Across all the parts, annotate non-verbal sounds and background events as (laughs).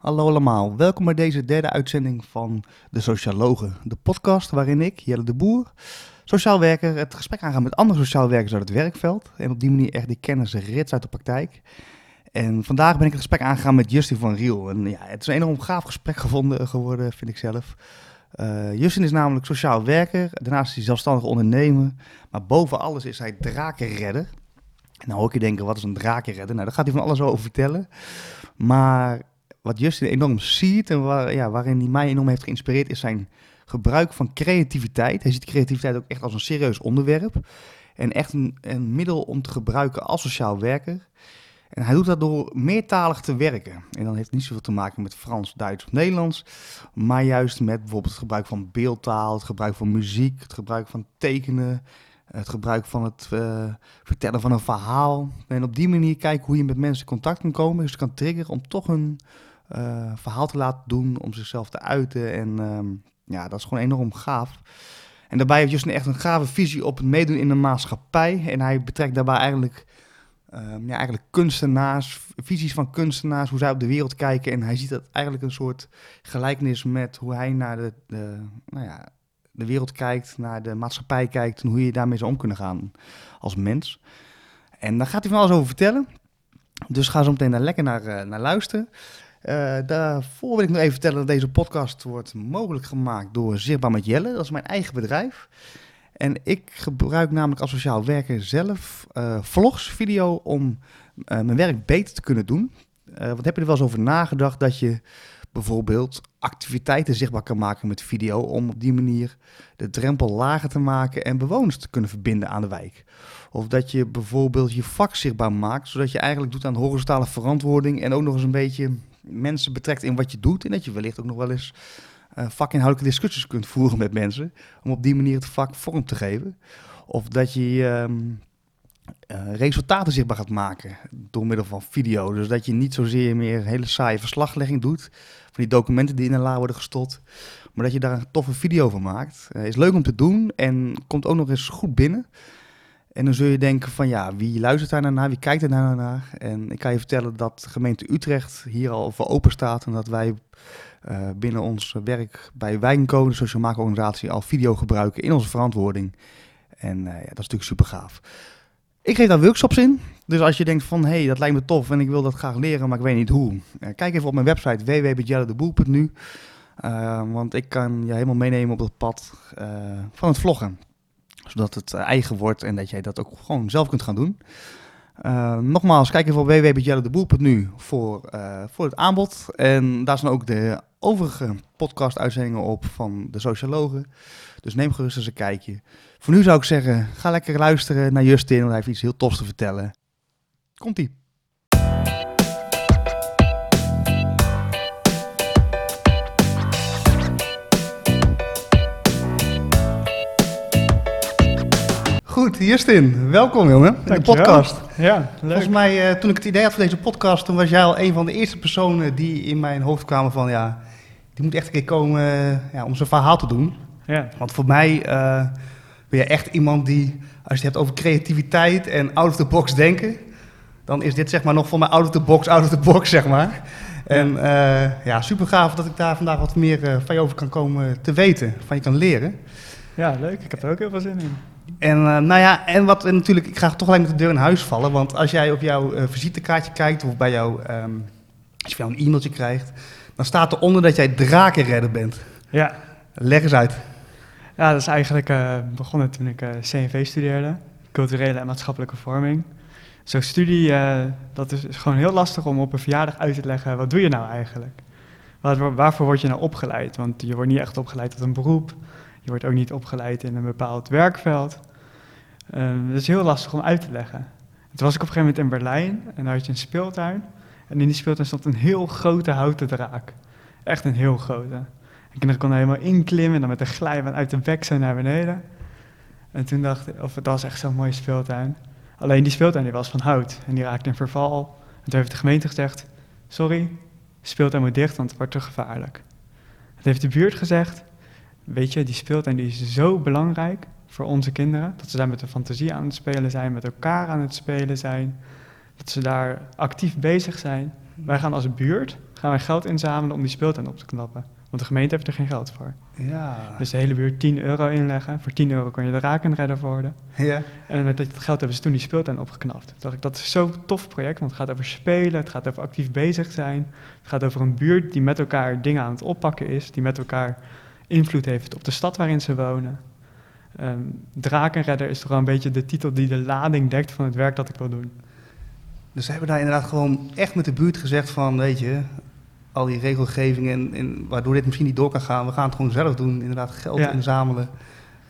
Hallo allemaal, welkom bij deze derde uitzending van De Socialogen, de podcast waarin ik, Jelle de Boer, sociaal werker, het gesprek aanga met andere sociaal werkers uit het werkveld en op die manier echt die kennis rits uit de praktijk. En vandaag ben ik het gesprek aangegaan met Justin van Riel. En ja, het is een enorm gaaf gesprek gevonden, geworden, vind ik zelf. Uh, Justin is namelijk sociaal werker, daarnaast is hij zelfstandig ondernemer, maar boven alles is hij drakenredder. En nou hoor je denken, wat is een drakenredder? Nou, daar gaat hij van alles over vertellen. Maar wat Justin enorm ziet en waar, ja, waarin hij mij enorm heeft geïnspireerd, is zijn gebruik van creativiteit. Hij ziet creativiteit ook echt als een serieus onderwerp. En echt een, een middel om te gebruiken als sociaal werker. En hij doet dat door meertalig te werken. En dan heeft het niet zoveel te maken met Frans, Duits of Nederlands. Maar juist met bijvoorbeeld het gebruik van beeldtaal, het gebruik van muziek, het gebruik van tekenen, het gebruik van het uh, vertellen van een verhaal. En op die manier kijken hoe je met mensen in contact kan komen. Dus kan triggeren om toch een uh, verhaal te laten doen, om zichzelf te uiten. En um, ja, dat is gewoon enorm gaaf. En daarbij heeft Justin echt een gave visie op het meedoen in de maatschappij. En hij betrekt daarbij eigenlijk, um, ja, eigenlijk kunstenaars, visies van kunstenaars, hoe zij op de wereld kijken. En hij ziet dat eigenlijk een soort gelijkenis met hoe hij naar de, de, nou ja, de wereld kijkt, naar de maatschappij kijkt en hoe je daarmee zou om kunnen gaan als mens. En daar gaat hij van alles over vertellen. Dus ga zo meteen daar lekker naar, uh, naar luisteren. Uh, daarvoor wil ik nog even vertellen dat deze podcast wordt mogelijk gemaakt door Zichtbaar met Jelle. Dat is mijn eigen bedrijf. En ik gebruik namelijk als sociaal werker zelf uh, vlogs, video, om uh, mijn werk beter te kunnen doen. wat heb je er wel eens over nagedacht dat je bijvoorbeeld activiteiten zichtbaar kan maken met video, om op die manier de drempel lager te maken en bewoners te kunnen verbinden aan de wijk. Of dat je bijvoorbeeld je vak zichtbaar maakt, zodat je eigenlijk doet aan horizontale verantwoording en ook nog eens een beetje mensen betrekt in wat je doet. En dat je wellicht ook nog wel eens uh, vakinhoudelijke discussies kunt voeren met mensen. Om op die manier het vak vorm te geven. Of dat je um, uh, resultaten zichtbaar gaat maken door middel van video. Dus dat je niet zozeer meer hele saaie verslaglegging doet. Van die documenten die in een la worden gestopt. Maar dat je daar een toffe video van maakt. Uh, is leuk om te doen en komt ook nog eens goed binnen. En dan zul je denken van ja, wie luistert daar naar, wie kijkt daar naar? En ik kan je vertellen dat de gemeente Utrecht hier al voor open staat en dat wij uh, binnen ons werk bij Wijnco, de sociaal maakorganisatie, al video gebruiken in onze verantwoording. En uh, ja, dat is natuurlijk super gaaf. Ik geef daar workshops in. Dus als je denkt van, hé, hey, dat lijkt me tof en ik wil dat graag leren, maar ik weet niet hoe. Uh, kijk even op mijn website www.jellendeboel.nu. want ik kan je helemaal meenemen op het pad van het vloggen zodat het eh, eigen wordt en dat jij dat ook gewoon zelf kunt gaan doen. Uh, nogmaals, kijk even op www.jellendeboel.nu voor, uh, voor het aanbod. En daar zijn ook de overige podcast-uitzendingen op van de sociologen. Dus neem gerust eens een kijkje. Voor nu zou ik zeggen, ga lekker luisteren naar Justin, want hij heeft iets heel tofs te vertellen. Komt-ie. Justin, welkom jongen in de podcast. Ja, leuk. Volgens mij, uh, toen ik het idee had voor deze podcast, toen was jij al een van de eerste personen die in mijn hoofd kwamen van ja, die moet echt een keer komen uh, ja, om zijn verhaal te doen. Ja. Want voor mij uh, ben je echt iemand die, als je het hebt over creativiteit en out of the box denken, dan is dit zeg maar nog voor mij out of the box, out of the box zeg maar. En ja, super gaaf dat ik daar vandaag wat meer van je over kan komen te weten, van je kan leren. Ja, leuk. Ik heb er ook heel veel zin in. En uh, nou ja, en wat en natuurlijk, ik ga toch alleen met de deur in huis vallen. Want als jij op jouw uh, visitekaartje kijkt of bij jou, um, als je jou een e-mailtje krijgt, dan staat eronder dat jij drakenredder bent. Ja. Leg eens uit. Ja, dat is eigenlijk uh, begonnen toen ik CNV studeerde, culturele en maatschappelijke vorming. Zo'n studie, dat is gewoon heel lastig om op een verjaardag uit te leggen, wat doe je nou eigenlijk? Waar, waarvoor word je nou opgeleid? Want je wordt niet echt opgeleid tot een beroep. Wordt ook niet opgeleid in een bepaald werkveld. Uh, dat is heel lastig om uit te leggen. Toen was ik op een gegeven moment in Berlijn en daar had je een speeltuin. En in die speeltuin stond een heel grote houten draak. Echt een heel grote. En kinderen konden helemaal inklimmen en dan met een glijbaan uit de bek zo naar beneden. En toen dacht ik, of het was echt zo'n mooie speeltuin. Alleen die speeltuin die was van hout en die raakte in verval. En toen heeft de gemeente gezegd, sorry, speeltuin moet dicht, want het wordt te gevaarlijk. Het heeft de buurt gezegd, weet je, die speeltuin die is zo belangrijk voor onze kinderen. Dat ze daar met de fantasie aan het spelen zijn, met elkaar aan het spelen zijn. Dat ze daar actief bezig zijn. Wij gaan als buurt gaan wij geld inzamelen om die speeltuin op te knappen. Want de gemeente heeft er geen geld voor. Ja. Dus de hele buurt 10 euro inleggen. Voor 10 euro kon je de rakenredder worden. ja. En met dat geld hebben ze toen die speeltuin opgeknapt. Toen dacht ik, dat is zo'n tof project, want het gaat over spelen, het gaat over actief bezig zijn. Het gaat over een buurt die met elkaar dingen aan het oppakken is, die met elkaar invloed heeft op de stad waarin ze wonen. Ehm Drakenredder is toch wel een beetje de titel die de lading dekt van het werk dat ik wil doen. Dus ze hebben daar inderdaad gewoon echt met de buurt gezegd van, weet je, al die regelgeving en, en waardoor dit misschien niet door kan gaan, we gaan het gewoon zelf doen, inderdaad geld Ja. inzamelen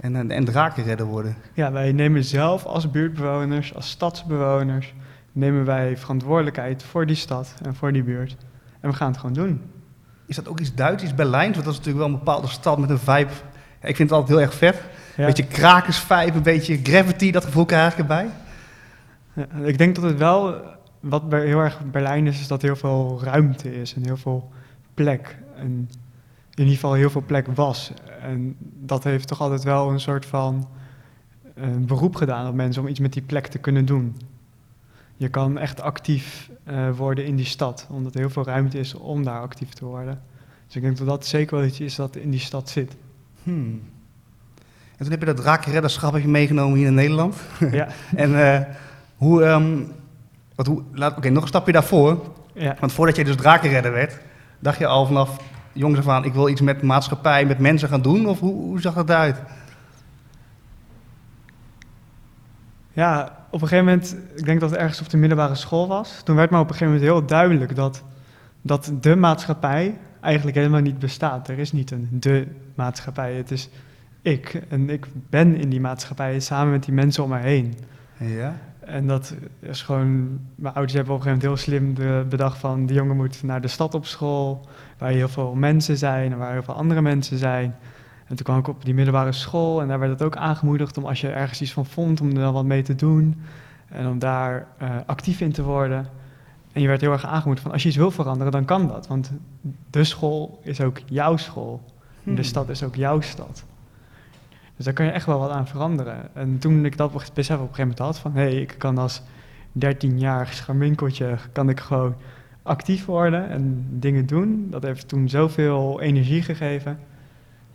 en, en, en draken redden worden. Ja, wij nemen zelf als buurtbewoners, als stadsbewoners, nemen wij verantwoordelijkheid voor die stad en voor die buurt. En we gaan het gewoon doen. Is dat ook iets Duits, iets Berlijns? Want dat is natuurlijk wel een bepaalde stad met een vibe. Ja, ik vind het altijd heel erg vet. Ja. Beetje krakersvibe, een beetje gravity, dat gevoel krijg ik erbij. Ik denk dat het wel, wat heel erg Berlijn is, is dat heel veel ruimte is en heel veel plek. En in ieder geval heel veel plek was. En dat heeft toch altijd wel een soort van eh, beroep gedaan op mensen om iets met die plek te kunnen doen. Je kan echt actief eh, worden in die stad, omdat er heel veel ruimte is om daar actief te worden. Dus ik denk dat dat zeker wel iets is dat in die stad zit. Hmm. En toen heb je dat drakenredderschap heb je meegenomen hier in Nederland. (laughs) ja, (laughs) En eh, hoe, ehm, wat, hoe, nog een stapje daarvoor. ja. Want voordat je dus drakenredder werd, dacht je al vanaf jongens af aan, ik wil iets met maatschappij, met mensen gaan doen? Of hoe, hoe zag dat eruit? Ja, op een gegeven moment, ik denk dat het ergens op de middelbare school was. Toen werd me op een gegeven moment heel duidelijk dat, dat de maatschappij eigenlijk helemaal niet bestaat. Er is niet een de maatschappij, het is ik. En ik ben in die maatschappij samen met die mensen om me heen. Ja. En dat is gewoon, mijn ouders hebben op een gegeven moment heel slim de, bedacht van, die jongen moet naar de stad op school, waar heel veel mensen zijn en waar heel veel andere mensen zijn. En toen kwam ik op die middelbare school en daar werd het ook aangemoedigd om als je ergens iets van vond, om er dan wat mee te doen. En om daar eh, actief in te worden. En je werd heel erg aangemoedigd van als je iets wil veranderen, dan kan dat. Want de school is ook jouw school. En de Hmm. stad is ook jouw stad. Dus daar kan je echt wel wat aan veranderen. En toen ik dat besef op een gegeven moment had van... hé, hey, ik kan als 13-jarig scharminkeltje... kan ik gewoon actief worden en dingen doen. Dat heeft toen zoveel energie gegeven.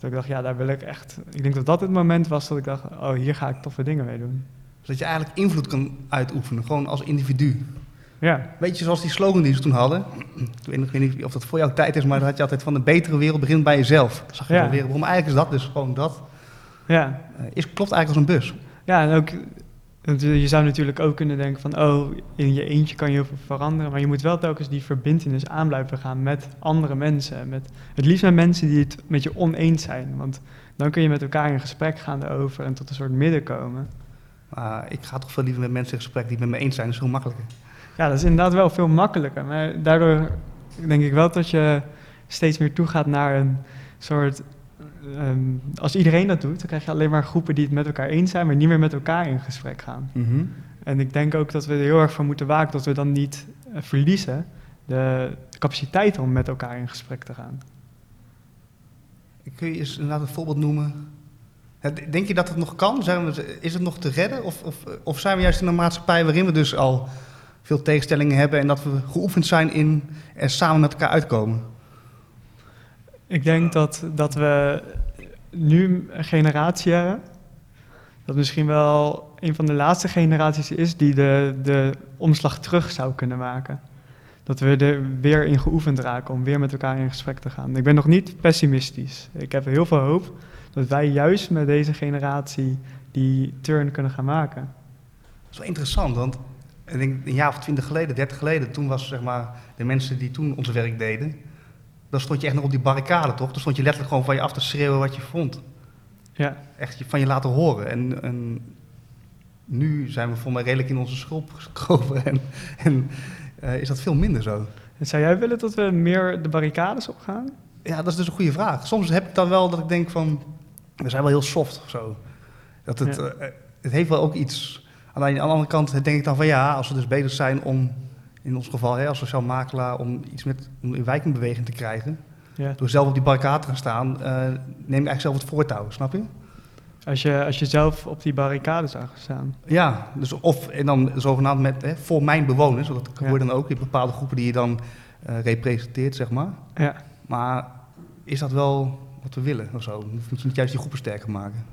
Dat ik dacht, ja, daar wil ik echt... Ik denk dat dat het moment was dat ik dacht... oh, hier ga ik toffe dingen mee doen. Zodat je eigenlijk invloed kan uitoefenen, gewoon als individu. Ja, Weet je, zoals die slogan die ze toen hadden. Ik weet, niet of dat voor jouw tijd is, maar dat had je altijd van de betere wereld begint bij jezelf. Dat zag je Ja. wel weer. Waarom eigenlijk is dat dus gewoon dat? ja. eh, is, klopt eigenlijk als een bus. Ja, en ook, je zou natuurlijk ook kunnen denken van, oh, in je eentje kan je heel veel veranderen, maar je moet wel telkens die verbindenis aan blijven gaan met andere mensen. Met, het liefst met mensen die het met je oneens zijn, want dan kun je met elkaar in gesprek gaan erover en tot een soort midden komen. Maar ik ga toch veel liever met mensen in gesprek die het met me eens zijn. Dat is veel makkelijker. Ja, dat is inderdaad wel veel makkelijker, maar daardoor denk ik wel dat je steeds meer toegaat naar een soort... ehm, als iedereen dat doet, dan krijg je alleen maar groepen die het met elkaar eens zijn, maar niet meer met elkaar in gesprek gaan. En ik denk ook dat we er heel erg voor moeten waken dat we dan niet eh, verliezen de capaciteit om met elkaar in gesprek te gaan. Kun je eens inderdaad een voorbeeld noemen? Denk je dat het nog kan? Zijn we, is het nog te redden? Of, of, of zijn we juist in een maatschappij waarin we dus al veel tegenstellingen hebben en dat we geoefend zijn in er samen met elkaar uitkomen? Ik denk dat, dat we nu een generatie hebben, dat misschien wel een van de laatste generaties is die de, de omslag terug zou kunnen maken. Dat we er weer in geoefend raken om weer met elkaar in gesprek te gaan. Ik ben nog niet pessimistisch. Ik heb heel veel hoop dat wij juist met deze generatie die turn kunnen gaan maken. Dat is wel interessant, want een jaar of twintig geleden, dertig geleden, toen was zeg maar de mensen die toen ons werk deden, dan stond je echt nog op die barricade, toch? Dan stond je letterlijk gewoon van je af te schreeuwen wat je vond. Ja, Echt van je laten horen. En, en nu zijn we voor mij redelijk in onze schulp gekropen (laughs) en, en eh, is dat veel minder zo. En zou jij willen dat we meer de barricades opgaan? Ja, dat is dus een goede vraag. Soms heb ik dan wel dat ik denk van, we zijn wel heel soft of zo. Dat het, Ja. eh, het heeft wel ook iets. De, aan de andere kant denk ik dan van ja, als we dus bezig zijn om, in ons geval hè, als sociaal makelaar, om iets met om een wijk in beweging te krijgen. Ja. Door zelf op die barricade te gaan staan, eh, neem ik eigenlijk zelf het voortouw, snap je? Als je, als je zelf op die barricade zou gaan staan. Ja, dus of en dan zogenaamd met hè, voor mijn bewoners, want dat Ja. dan ook in bepaalde groepen die je dan eh, representeert, zeg maar. Ja. Maar is dat wel wat we willen of zo? Moet je niet juist die groepen sterker maken?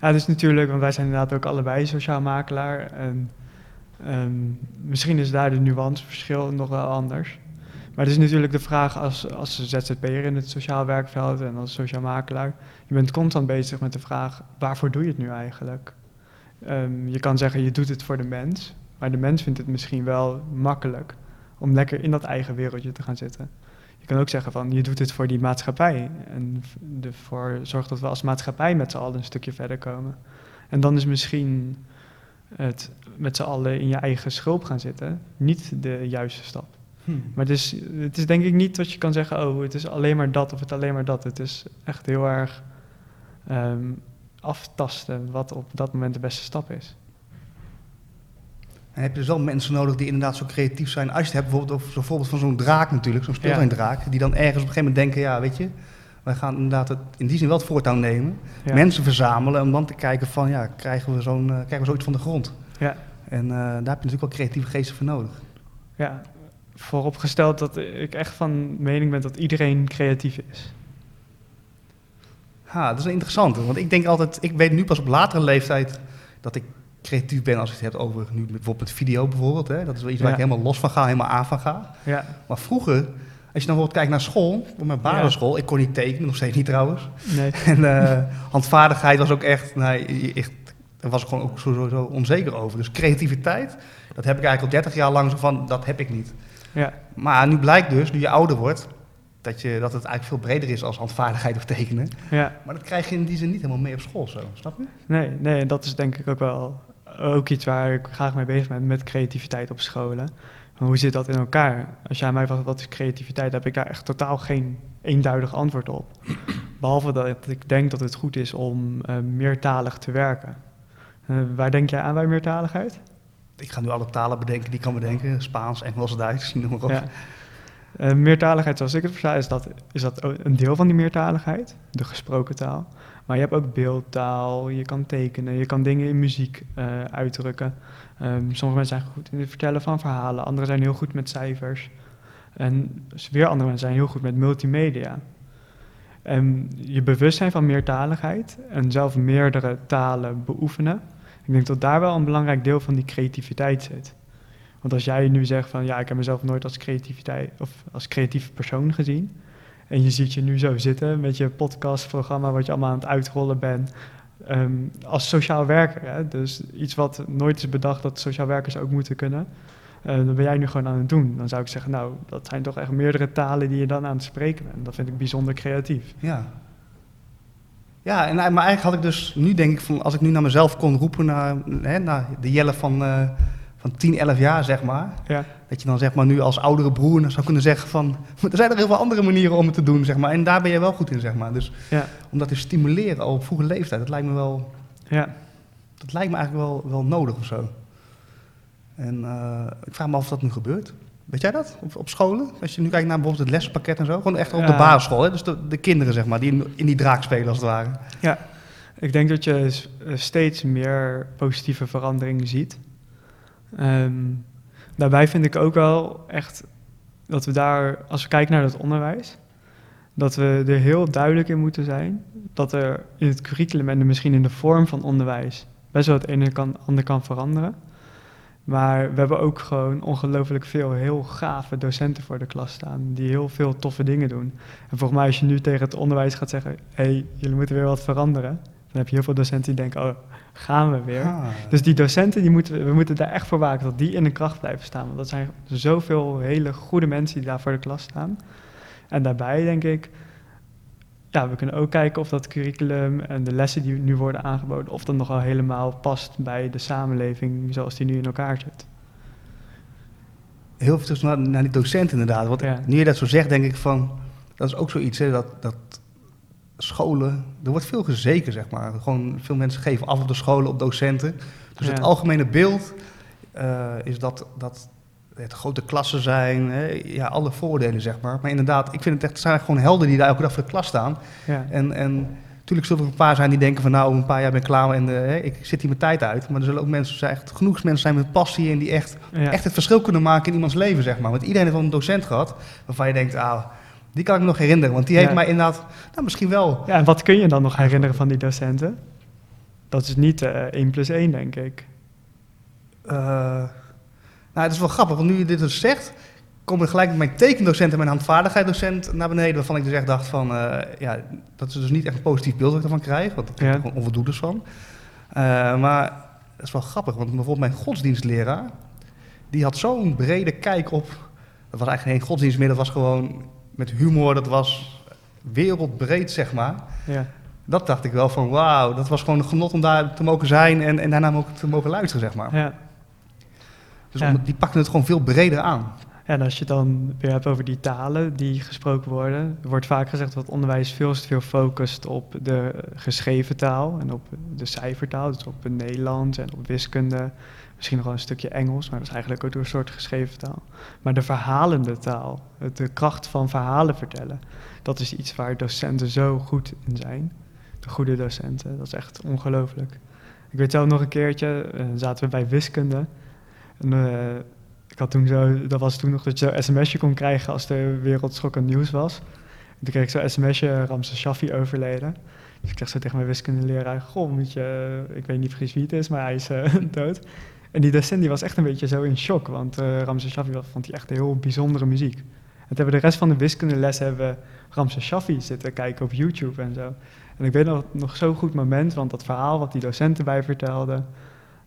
Ja, dus natuurlijk, want wij zijn inderdaad ook allebei sociaal makelaar. En ehm, misschien is daar de nuanceverschil nog wel anders. Maar het is natuurlijk de vraag als, als ZZP'er in het sociaal werkveld en als sociaal makelaar. Je bent constant bezig met de vraag, waarvoor doe je het nu eigenlijk? Ehm, je kan zeggen, je doet het voor de mens. Maar de mens vindt het misschien wel makkelijk om lekker in dat eigen wereldje te gaan zitten. Je kan ook zeggen van, je doet het voor die maatschappij. En ervoor zorgt dat we als maatschappij met z'n allen een stukje verder komen. En dan is misschien het met z'n allen in je eigen schulp gaan zitten niet de juiste stap. Maar het is, het is denk ik niet dat je kan zeggen, oh, het is alleen maar dat of het alleen maar dat. Het is echt heel erg ehm, aftasten wat op dat moment de beste stap is. En heb je dus wel mensen nodig die inderdaad zo creatief zijn. Als je het hebt bijvoorbeeld over zo'n voorbeeld van zo'n draak natuurlijk, zo'n speeltuindraak, die dan ergens op een gegeven moment denken, ja, weet je, wij gaan inderdaad het, in die zin wel het voortouw nemen, Ja. mensen verzamelen om dan te kijken van, ja, krijgen we, zo'n, eh, krijgen we zoiets van de grond? Ja. En eh, daar heb je natuurlijk wel creatieve geesten voor nodig. Ja, vooropgesteld dat ik echt van mening ben dat iedereen creatief is. Ha, dat is een interessante, want ik denk altijd, ik weet nu pas op latere leeftijd dat ik creatief ben als je het hebt over nu bijvoorbeeld video bijvoorbeeld. Hè? Dat is wel iets waar Ja. ik helemaal los van ga, helemaal aan van ga. Ja, Maar vroeger, als je dan bijvoorbeeld kijkt naar school, op mijn basisschool, ik kon niet tekenen, nog steeds niet trouwens. nee. (laughs) En eh, handvaardigheid was ook echt, nee, echt, daar was ik gewoon ook sowieso onzeker over. Dus creativiteit, dat heb ik eigenlijk al 30 jaar lang zo van, dat heb ik niet. Ja, Maar nu blijkt dus, nu je ouder wordt, dat, je, dat het eigenlijk veel breder is als handvaardigheid of tekenen. ja. Maar dat krijg je in die zin niet helemaal mee op school zo, snap je? Nee, nee, en dat is denk ik ook wel ook iets waar ik graag mee bezig ben met creativiteit op scholen. Maar hoe zit dat in elkaar? Als jij mij vraagt wat is creativiteit, heb ik daar echt totaal geen eenduidig antwoord op. (clears throat) Behalve dat ik denk dat het goed is om eh, meertalig te werken. Eh, waar denk jij aan bij meertaligheid? Ik ga nu alle talen bedenken die ik kan bedenken. Spaans, Engels, Duits, (laughs) noem maar op. Ja. Eh, meertaligheid, zoals ik het versta, is dat, is dat een deel van die meertaligheid, de gesproken taal. Maar je hebt ook beeldtaal, je kan tekenen, je kan dingen in muziek eh, uitdrukken. Ehm, sommige mensen zijn goed in het vertellen van verhalen, anderen zijn heel goed met cijfers. En weer andere mensen zijn heel goed met multimedia. En je bewustzijn van meertaligheid en zelf meerdere talen beoefenen, ik denk dat daar wel een belangrijk deel van die creativiteit zit. Want als jij nu zegt van ja, ik heb mezelf nooit als creativiteit of als creatieve persoon gezien. En je ziet je nu zo zitten met je podcastprogramma wat je allemaal aan het uitrollen bent. ehm, als sociaal werker. Dus iets wat nooit is bedacht dat sociaal werkers ook moeten kunnen. Eh, dan ben jij nu gewoon aan het doen. Dan zou ik zeggen, nou, dat zijn toch echt meerdere talen die je dan aan het spreken bent. Dat vind ik bijzonder creatief. Ja. Ja, en, maar eigenlijk had ik dus nu denk ik van, als ik nu naar mezelf kon roepen naar, hè, naar de Jelle van, eh, van 10, 11 jaar, zeg maar. Ja, Dat je dan zeg maar nu als oudere broer zou kunnen zeggen van, (laughs) er zijn er heel veel andere manieren om het te doen, zeg maar. En daar ben je wel goed in, zeg maar. Dus ja, om dat te stimuleren al op vroege leeftijd, dat lijkt me wel, ja. dat lijkt me eigenlijk wel, wel nodig of zo. En eh, ik vraag me af of dat nu gebeurt. Weet jij dat? Op, op scholen? Als je nu kijkt naar bijvoorbeeld het lespakket en zo. Gewoon echt op de basisschool. Hè? Dus de, de kinderen, zeg maar, die in, in die draak spelen als het ware. Ja, ik denk dat je eh, steeds meer positieve verandering ziet. Ehm, daarbij vind ik ook wel echt dat we daar, als we kijken naar het onderwijs, dat we er heel duidelijk in moeten zijn dat er in het curriculum en misschien in de vorm van onderwijs best wel het ene en kan, ander kan veranderen. Maar we hebben ook gewoon ongelooflijk veel heel gave docenten voor de klas staan, die heel veel toffe dingen doen. En volgens mij als je nu tegen het onderwijs gaat zeggen, hé, hey, jullie moeten weer wat veranderen, dan heb je heel veel docenten die denken, oh, gaan we weer. Ah. Dus die docenten, die moeten, we- we moeten daar echt voor waken dat die in de kracht blijven staan. Want dat zijn zoveel hele goede mensen die daar voor de klas staan. En daarbij denk ik, ja, we kunnen ook kijken of dat curriculum en de lessen die nu worden aangeboden, of dat nog wel helemaal past bij de samenleving zoals die nu in elkaar zit. Heel veel terug naar, naar die docent inderdaad. Want Ja. nu je dat zo zegt, denk ik van... Dat is ook zoiets, hè, dat, dat scholen... Er wordt veel gezeken, zeg maar. Gewoon veel mensen geven af op de scholen, op docenten. Dus Ja. het algemene beeld eh, is dat, dat het grote klassen zijn. Hè, ja, alle voordelen, zeg maar. Maar inderdaad, ik vind het echt... Het zijn gewoon helden die daar elke dag voor de klas staan. Ja, En, en natuurlijk zullen er een paar zijn die denken van nou, een paar jaar ben ik klaar en eh, ik zit hier mijn tijd uit. Maar er zullen ook mensen zijn, echt genoeg mensen zijn met passie en die echt, Ja. echt het verschil kunnen maken in iemands leven, zeg maar. Want iedereen heeft wel een docent gehad waarvan je denkt, ah, die kan ik me nog herinneren. Want die heeft Ja. mij inderdaad, nou misschien wel. ja, en wat kun je dan nog herinneren van die docenten? Dat is niet eh 1 plus 1, denk ik. eh, nou, het is wel grappig, want nu je dit dus zegt, komen er gelijk met mijn tekendocent en mijn handvaardigheidsdocent naar beneden. Waarvan ik dus echt dacht van, eh, ja, dat is dus niet echt een positief beeld dat ik ervan krijg. Want ik heb Ja. er gewoon onvoldoendes van. Eh, maar dat is wel grappig, want bijvoorbeeld mijn godsdienstleraar, die had zo'n brede kijk op, dat was eigenlijk geen godsdienst meer, dat was gewoon met humor, dat was wereldbreed, zeg maar. Ja. Dat dacht ik wel van, wauw, dat was gewoon een genot om daar te mogen zijn en, en daarna ook te mogen luisteren, zeg maar. Ja. Dus om- die pakten het gewoon veel breder aan. Ja, en als je het dan weer hebt over die talen die gesproken worden, wordt vaak gezegd dat onderwijs veel te veel focust op de geschreven taal en op de cijfertaal, dus op het Nederlands en op wiskunde, misschien nog wel een stukje Engels, maar dat is eigenlijk ook door een soort geschreven taal. Maar de verhalende taal, de kracht van verhalen vertellen, dat is iets waar docenten zo goed in zijn. De goede docenten, dat is echt ongelooflijk. Ik weet zelf nog een keertje, eh, zaten we bij wiskunde. En, eh, ik had toen zo, dat was toen nog dat je zo'n sms'je kon krijgen als er wereldschokkend nieuws was. En toen kreeg ik zo'n sms'je, Ramses Shaffi overleden. Dus ik zeg zo tegen mijn wiskundeleraar, goh, moet je, ik weet niet precies wie het is, maar hij is eh, (laughs) dood. En die docent die was echt een beetje zo in shock, want eh Ramses Shaffi vond hij echt heel bijzondere muziek. En toen hebben we de rest van de wiskundeles hebben Ramses Shaffi zitten kijken op YouTube en zo. En ik weet nog, nog zo'n goed moment, want dat verhaal wat die docenten bij vertelden,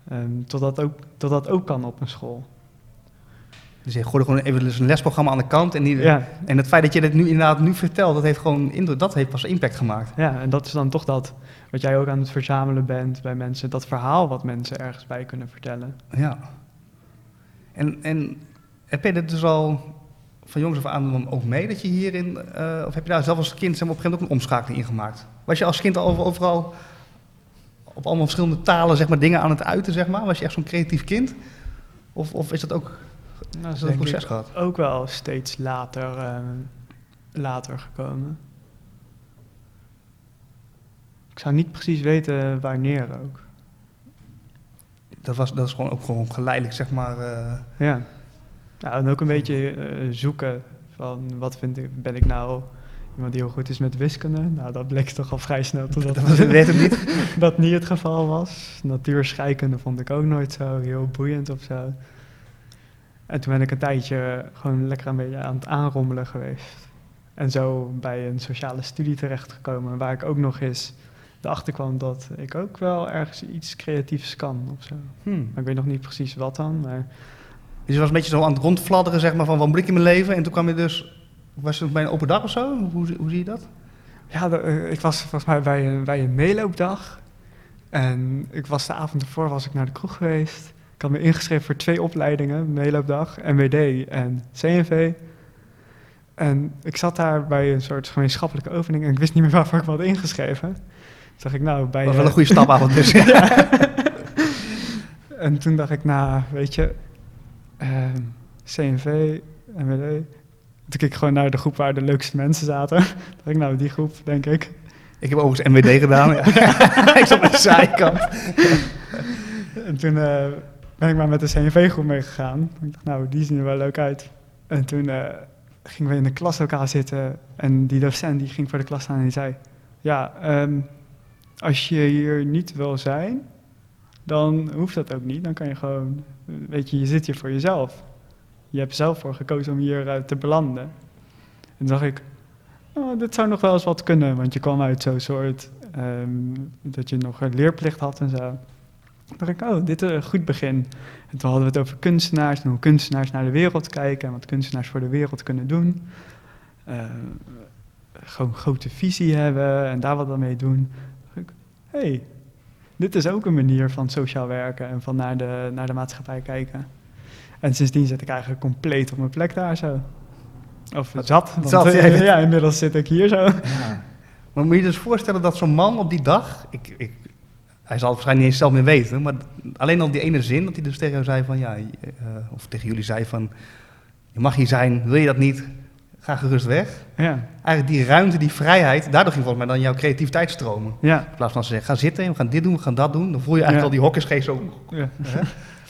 ehm, tot, dat ook, tot dat ook kan op een school. Dus je gooide gewoon even dus een lesprogramma aan de kant. En, die, Ja, en het feit dat je dit nu inderdaad nu vertelt, dat heeft gewoon indruk, dat heeft pas impact gemaakt. ja, en dat is dan toch dat wat jij ook aan het verzamelen bent bij mensen, dat verhaal wat mensen ergens bij kunnen vertellen. Ja. En, en heb je dit dus al van jongs af aan dan ook mee dat je hierin, eh, of heb je daar zelf als kind zeg maar, op een gegeven moment ook een omschakeling in gemaakt? Was je als kind al over- overal op allemaal verschillende talen zeg maar, dingen aan het uiten, zeg maar? Was je echt zo'n creatief kind? Of, of is dat ook Nou, is dat een proces gehad? ook wel steeds later, ehm, later gekomen. Ik zou niet precies weten wanneer ook. Dat, was, dat is gewoon ook gewoon geleidelijk, zeg maar. eh, Ja. Nou, en ook een beetje eh, zoeken van wat vind ik, ben ik nou iemand die heel goed is met wiskunde? Nou, dat bleek toch al vrij snel (laughs) dat dat, dat weet ik niet. (laughs) dat niet het geval was. Natuurscheikunde vond ik ook nooit zo heel boeiend of zo. En toen ben ik een tijdje gewoon lekker een beetje aan het aanrommelen geweest. En zo bij een sociale studie terechtgekomen, waar ik ook nog eens erachter kwam dat ik ook wel ergens iets creatiefs kan of zo. Hmm. Maar ik weet nog niet precies wat dan, maar Dus je was een beetje zo aan het rondfladderen, zeg maar, van wat moet ik in mijn leven? En toen kwam je dus, was het bij een open dag of zo? Hoe, hoe zie je dat? Ja, de- eh, ik was volgens mij bij een, bij een meeloopdag. En ik was de avond ervoor was ik naar de kroeg geweest. Ik had me ingeschreven voor twee opleidingen, meeloopdag, MWD en CNV. En ik zat daar bij een soort gemeenschappelijke oefening en ik wist niet meer waarvoor ik me had ingeschreven. Toen dacht ik, nou, bij... Dat was wel eh, een goede stapavond dus. (laughs) (laughs) En toen dacht ik, nou, weet je, ehm, CNV, MWD. Toen keek ik gewoon naar de groep waar de leukste mensen zaten. (laughs) dacht ik, nou, die groep, denk ik. Ik heb overigens MWD gedaan. Ja. (laughs) ik zat aan de zijkant. En toen eh, ben ik maar met de CNV-groep meegegaan. Ik dacht, nou, die zien er wel leuk uit. En toen eh, gingen we in de klaslokaal zitten. En die docent die ging voor de klas staan en die zei... Ja, ehm, als je hier niet wil zijn, dan hoeft dat ook niet. Dan kan je gewoon... Weet je, je zit hier voor jezelf. Je hebt zelf voor gekozen om hier eh, te belanden. En dacht ik... Oh, dit zou nog wel eens wat kunnen. Want je kwam uit zo'n soort... ehm, dat je nog een leerplicht had en zo. Toen dacht ik, oh, dit is een goed begin. En toen hadden we het over kunstenaars en hoe kunstenaars naar de wereld kijken en wat kunstenaars voor de wereld kunnen doen. Eh, gewoon grote visie hebben en daar wat aan mee doen. Dacht ik, hey, dit is ook een manier van sociaal werken en van naar de, naar de maatschappij kijken. En sindsdien zit ik eigenlijk compleet op mijn plek daar zo. Of zat, want, Zat, eh, ja. ja, inmiddels zit ik hier zo. Maar moet je dus voorstellen dat zo'n man op die dag... Ik, ik, hij zal het waarschijnlijk niet eens zelf meer weten, maar alleen al die ene zin dat hij dus tegen jou zei van... Ja, eh, of tegen jullie zei van... Je mag hier zijn, wil je dat niet? ga gerust weg. Ja, Eigenlijk die ruimte, die vrijheid, daardoor ging volgens mij dan jouw creativiteit stromen. ja. In plaats van ze zeggen, ga zitten, we gaan dit doen, we gaan dat doen. Dan voel je eigenlijk Ja. al die hokkersgeest zo. ja.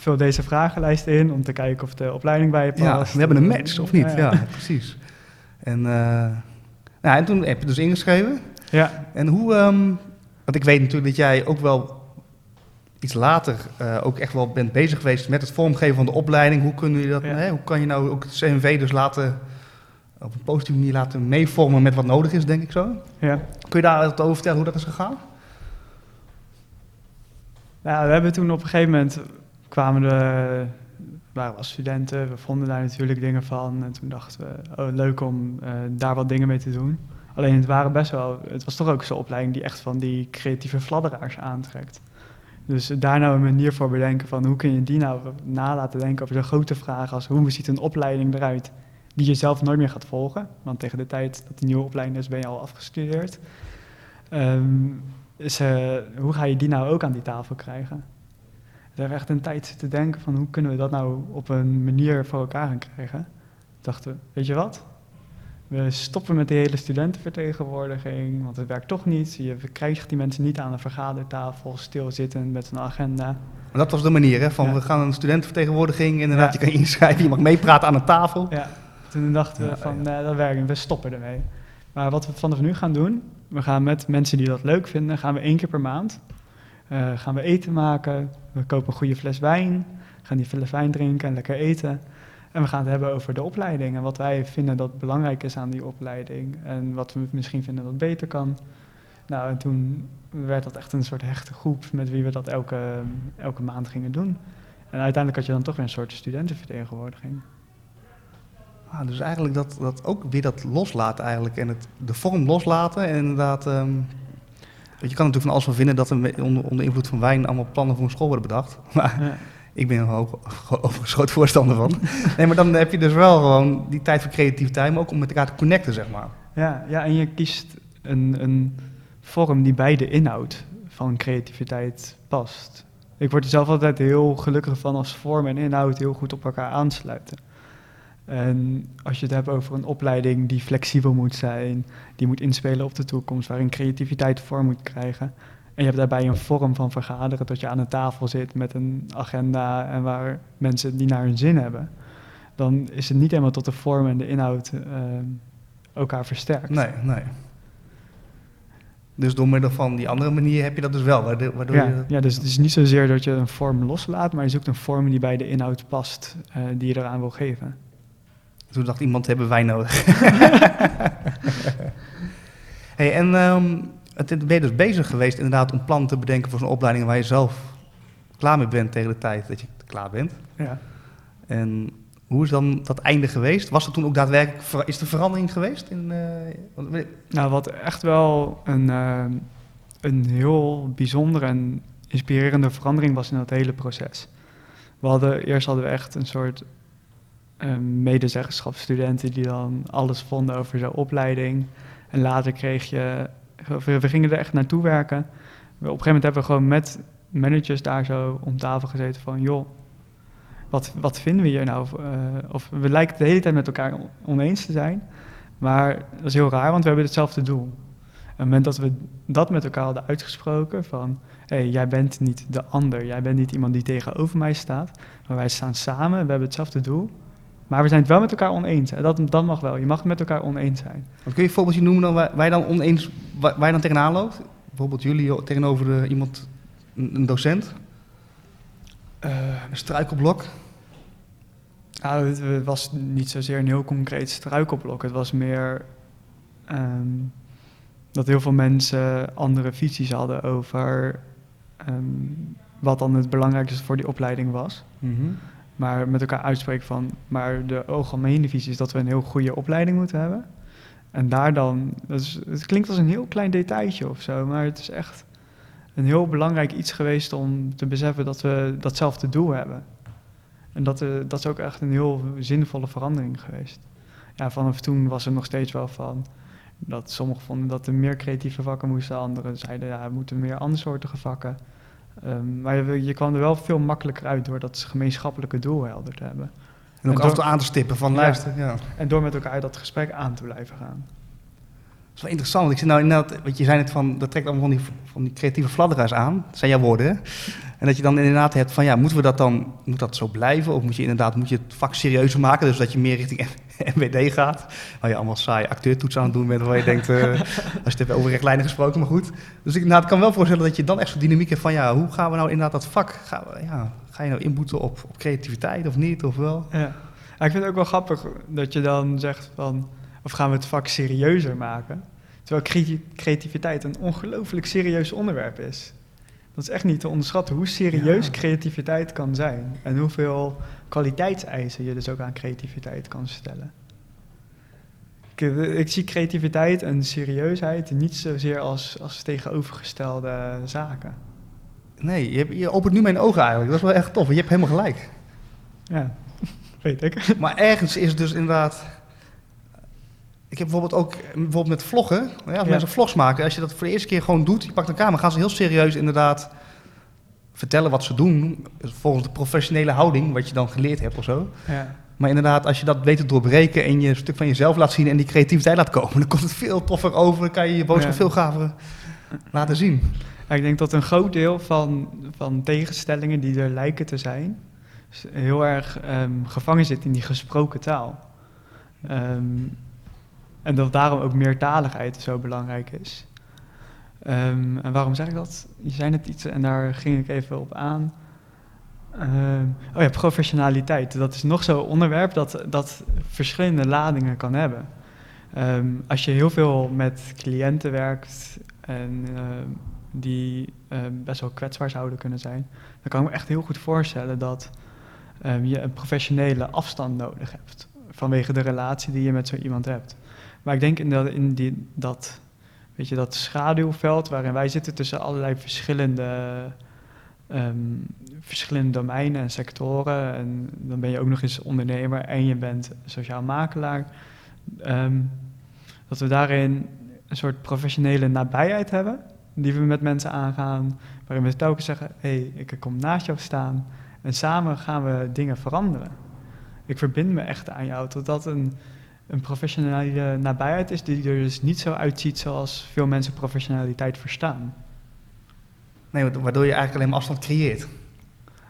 Vul deze vragenlijst in om te kijken of de opleiding bij je past. Ja, we hebben een match, of niet? Ja, precies. En, eh, nou, en toen heb je dus ingeschreven. Ja, En hoe, ehm, want ik weet natuurlijk dat jij ook wel iets later eh, ook echt wel bent bezig geweest met het vormgeven van de opleiding. Hoe, kunnen jullie dat, Ja. hè, hoe kan je nou ook het CNV dus laten, op een positieve manier laten meevormen met wat nodig is, denk ik zo? ja. Kun je daar wat over vertellen hoe dat is gegaan? Nou, we hebben toen op een gegeven moment kwamen we, waren wel studenten, we vonden daar natuurlijk dingen van. En toen dachten we, oh leuk om eh, daar wat dingen mee te doen. Alleen het waren best wel, het was toch ook zo'n opleiding die echt van die creatieve fladderaars aantrekt. Dus daar nou een manier voor bedenken van hoe kun je die nou na laten denken over de grote vragen als hoe ziet een opleiding eruit die je zelf nooit meer gaat volgen. Want tegen de tijd dat die nieuwe opleiding is ben je al afgestudeerd. Ehm, eh, hoe ga je die nou ook aan die tafel krijgen? We hebben echt een tijd zitten denken van hoe kunnen we dat nou op een manier voor elkaar gaan krijgen. Dachten we, weet je wat? We stoppen met de hele studentenvertegenwoordiging, want het werkt toch niet. Je krijgt die mensen niet aan een vergadertafel, stilzitten met een agenda. Maar dat was de manier, hè? Van Ja. we gaan een studentenvertegenwoordiging, inderdaad, Ja. je kan inschrijven, je mag meepraten aan een tafel. Ja, toen dachten we van, nee, dat werkt we stoppen ermee. Maar wat we vanaf nu gaan doen, we gaan met mensen die dat leuk vinden, gaan we één keer per maand, eh, gaan we eten maken, we kopen een goede fles wijn, gaan die fles wijn drinken en lekker eten. En we gaan het hebben over de opleiding en wat wij vinden dat belangrijk is aan die opleiding en wat we misschien vinden dat beter kan. Nou, en toen werd dat echt een soort hechte groep met wie we dat elke, elke maand gingen doen. En uiteindelijk had je dan toch weer een soort studentenvertegenwoordiging. Ah, dus eigenlijk dat, dat ook weer dat loslaten eigenlijk en het, de vorm loslaten en inderdaad... ehm, je kan natuurlijk van alles van vinden dat er onder, onder invloed van wijn allemaal plannen voor een school worden bedacht. (laughs) Maar Ja. ik ben er ook groot voorstander van. Nee, maar dan heb je dus wel gewoon die tijd voor creativiteit, maar ook om met elkaar te connecten, zeg maar. Ja, ja, en je kiest een, een vorm die bij de inhoud van creativiteit past. Ik word er zelf altijd heel gelukkig van als vorm en inhoud heel goed op elkaar aansluiten. En als je het hebt over een opleiding die flexibel moet zijn, die moet inspelen op de toekomst, waarin creativiteit vorm moet krijgen. En je hebt daarbij een vorm van vergaderen, dat je aan een tafel zit met een agenda en waar mensen die naar hun zin hebben. Dan is het niet helemaal tot de vorm en de inhoud eh, elkaar versterkt. Nee, nee. Dus door middel van die andere manier heb je dat dus wel, waardoor, Ja, je... ja, dus het is niet zozeer dat je een vorm loslaat, maar je zoekt een vorm die bij de inhoud past, eh, die je eraan wil geven. Toen dacht iemand, hebben wij nodig. (laughs) hey, en ehm, het, ben je dus bezig geweest inderdaad om plannen te bedenken voor zo'n opleiding waar je zelf klaar mee bent tegen de tijd dat je klaar bent. Ja. En hoe is dan dat einde geweest? Was er toen ook daadwerkelijk, is er verandering geweest? In, eh, Nou, wat echt wel een, eh, een heel bijzondere en inspirerende verandering was in dat hele proces. We hadden, eerst hadden we echt een soort medezeggenschapsstudenten die dan alles vonden over zo'n opleiding. En later kreeg je, we, we gingen er echt naartoe werken. We- Op een gegeven moment hebben we gewoon met managers daar zo om tafel gezeten van, joh, wat, wat vinden we hier nou? Eh, of we lijken de hele tijd met elkaar on- oneens te zijn. Maar dat is heel raar, want we hebben hetzelfde doel. Op het moment dat we dat met elkaar hadden uitgesproken, van hé, hey, jij bent niet de ander, jij bent niet iemand die tegenover mij staat, maar wij staan samen, we hebben hetzelfde doel, maar we zijn het wel met elkaar oneens. En dat, dat mag wel, je mag het met elkaar oneens zijn. wat kun je een voorbeeldje noemen dan waar, waar je dan oneens, waar, waar je dan tegenaan loopt? Bijvoorbeeld jullie tegenover eh, iemand, een, een docent, een struikelblok. Nou, het, het was niet zozeer een heel concreet struikelblok, het was meer ehm, dat heel veel mensen andere visies hadden over ehm, wat dan het belangrijkste voor die opleiding was. Maar met elkaar uitspreken van, maar de algemene visie is dat we een heel goede opleiding moeten hebben. En daar dan, dat is, het klinkt als een heel klein detailtje of zo, maar het is echt een heel belangrijk iets geweest om te beseffen dat we datzelfde doel hebben. En dat, eh, dat is ook echt een heel zinvolle verandering geweest. Ja, vanaf toen was er nog steeds wel van dat sommigen vonden dat er meer creatieve vakken moesten, anderen zeiden ja, er moeten meer andersoortige vakken. Ehm, maar je, je kwam er wel veel makkelijker uit door dat gemeenschappelijke doel helder te hebben. En ook En af en door- toe aan te stippen van luister. Ja. En door met elkaar dat gesprek aan te blijven gaan. Dat is wel interessant. want Ik zit nou inderdaad, want je zei net van, dat trekt allemaal van die, van die creatieve fladderaars aan. Dat zijn jouw woorden, hè? En dat je dan inderdaad hebt van, ja, moeten we dat dan, moet dat zo blijven? Of moet je inderdaad, moet je het vak serieuzer maken? Dus dat je meer richting (laughs) MWD gaat. Waar je allemaal saaie acteurtoetsen aan het doen bent. Waar je denkt, eh, (laughs) als je het hebt over rechtlijnen gesproken, maar goed. Dus ik inderdaad kan wel voorstellen dat je dan echt zo'n dynamiek hebt van, ja, hoe gaan we nou inderdaad dat vak, gaan we, ja, ga je nou inboeten op, op creativiteit of niet, of wel? Ja. Ja, ik vind het ook wel grappig dat je dan zegt van, of gaan we het vak serieuzer maken? Terwijl cre- creativiteit een ongelooflijk serieus onderwerp is. Dat is echt niet te onderschatten hoe serieus Ja. creativiteit kan zijn. En hoeveel kwaliteitseisen je dus ook aan creativiteit kan stellen. Ik, eh, ik zie creativiteit en serieusheid niet zozeer als, als tegenovergestelde zaken. Nee, je, hebt- je opent nu mijn ogen eigenlijk. Dat is wel echt tof. Je hebt helemaal gelijk. Ja, (laughs) weet ik. Maar ergens is het dus inderdaad. Ik heb bijvoorbeeld ook bijvoorbeeld met vloggen. Ja, als Ja. mensen vlogs maken, als je dat voor de eerste keer gewoon doet, je pakt een camera, gaan ze heel serieus inderdaad vertellen wat ze doen. Volgens de professionele houding, wat je dan geleerd hebt of zo. Ja. Maar inderdaad, als je dat weet te doorbreken en je een stuk van jezelf laat zien en die creativiteit laat komen, (laughs) dan komt het veel toffer over. Dan kan je je boodschap veel gaver laten zien. Ik denk dat een groot deel van, van tegenstellingen die er lijken te zijn, heel erg ehm, gevangen zit in die gesproken taal. Ehm, en dat daarom ook meertaligheid zo belangrijk is. Ehm, en waarom zeg ik dat? Je zei net iets en daar ging ik even op aan. Ehm, oh ja, professionaliteit. Dat is nog zo'n onderwerp dat, dat verschillende ladingen kan hebben. Ehm, als je heel veel met cliënten werkt en die best wel kwetsbaar zouden kunnen zijn, dan kan ik me echt heel goed voorstellen dat je een professionele afstand nodig hebt vanwege de relatie die je met zo iemand hebt. Maar ik denk in, dat, in die, dat, weet je, dat schaduwveld waarin wij zitten tussen allerlei verschillende, ehm, verschillende domeinen en sectoren, en dan ben je ook nog eens ondernemer en je bent sociaal makelaar, ehm, dat we daarin een soort professionele nabijheid hebben, die we met mensen aangaan, waarin we telkens zeggen, hé, hey, ik kom naast jou staan en samen gaan we dingen veranderen. Ik verbind me echt aan jou, totdat een, een professionele nabijheid is die er dus niet zo uitziet zoals veel mensen professionaliteit verstaan. Nee, wa- waardoor je eigenlijk alleen maar afstand creëert.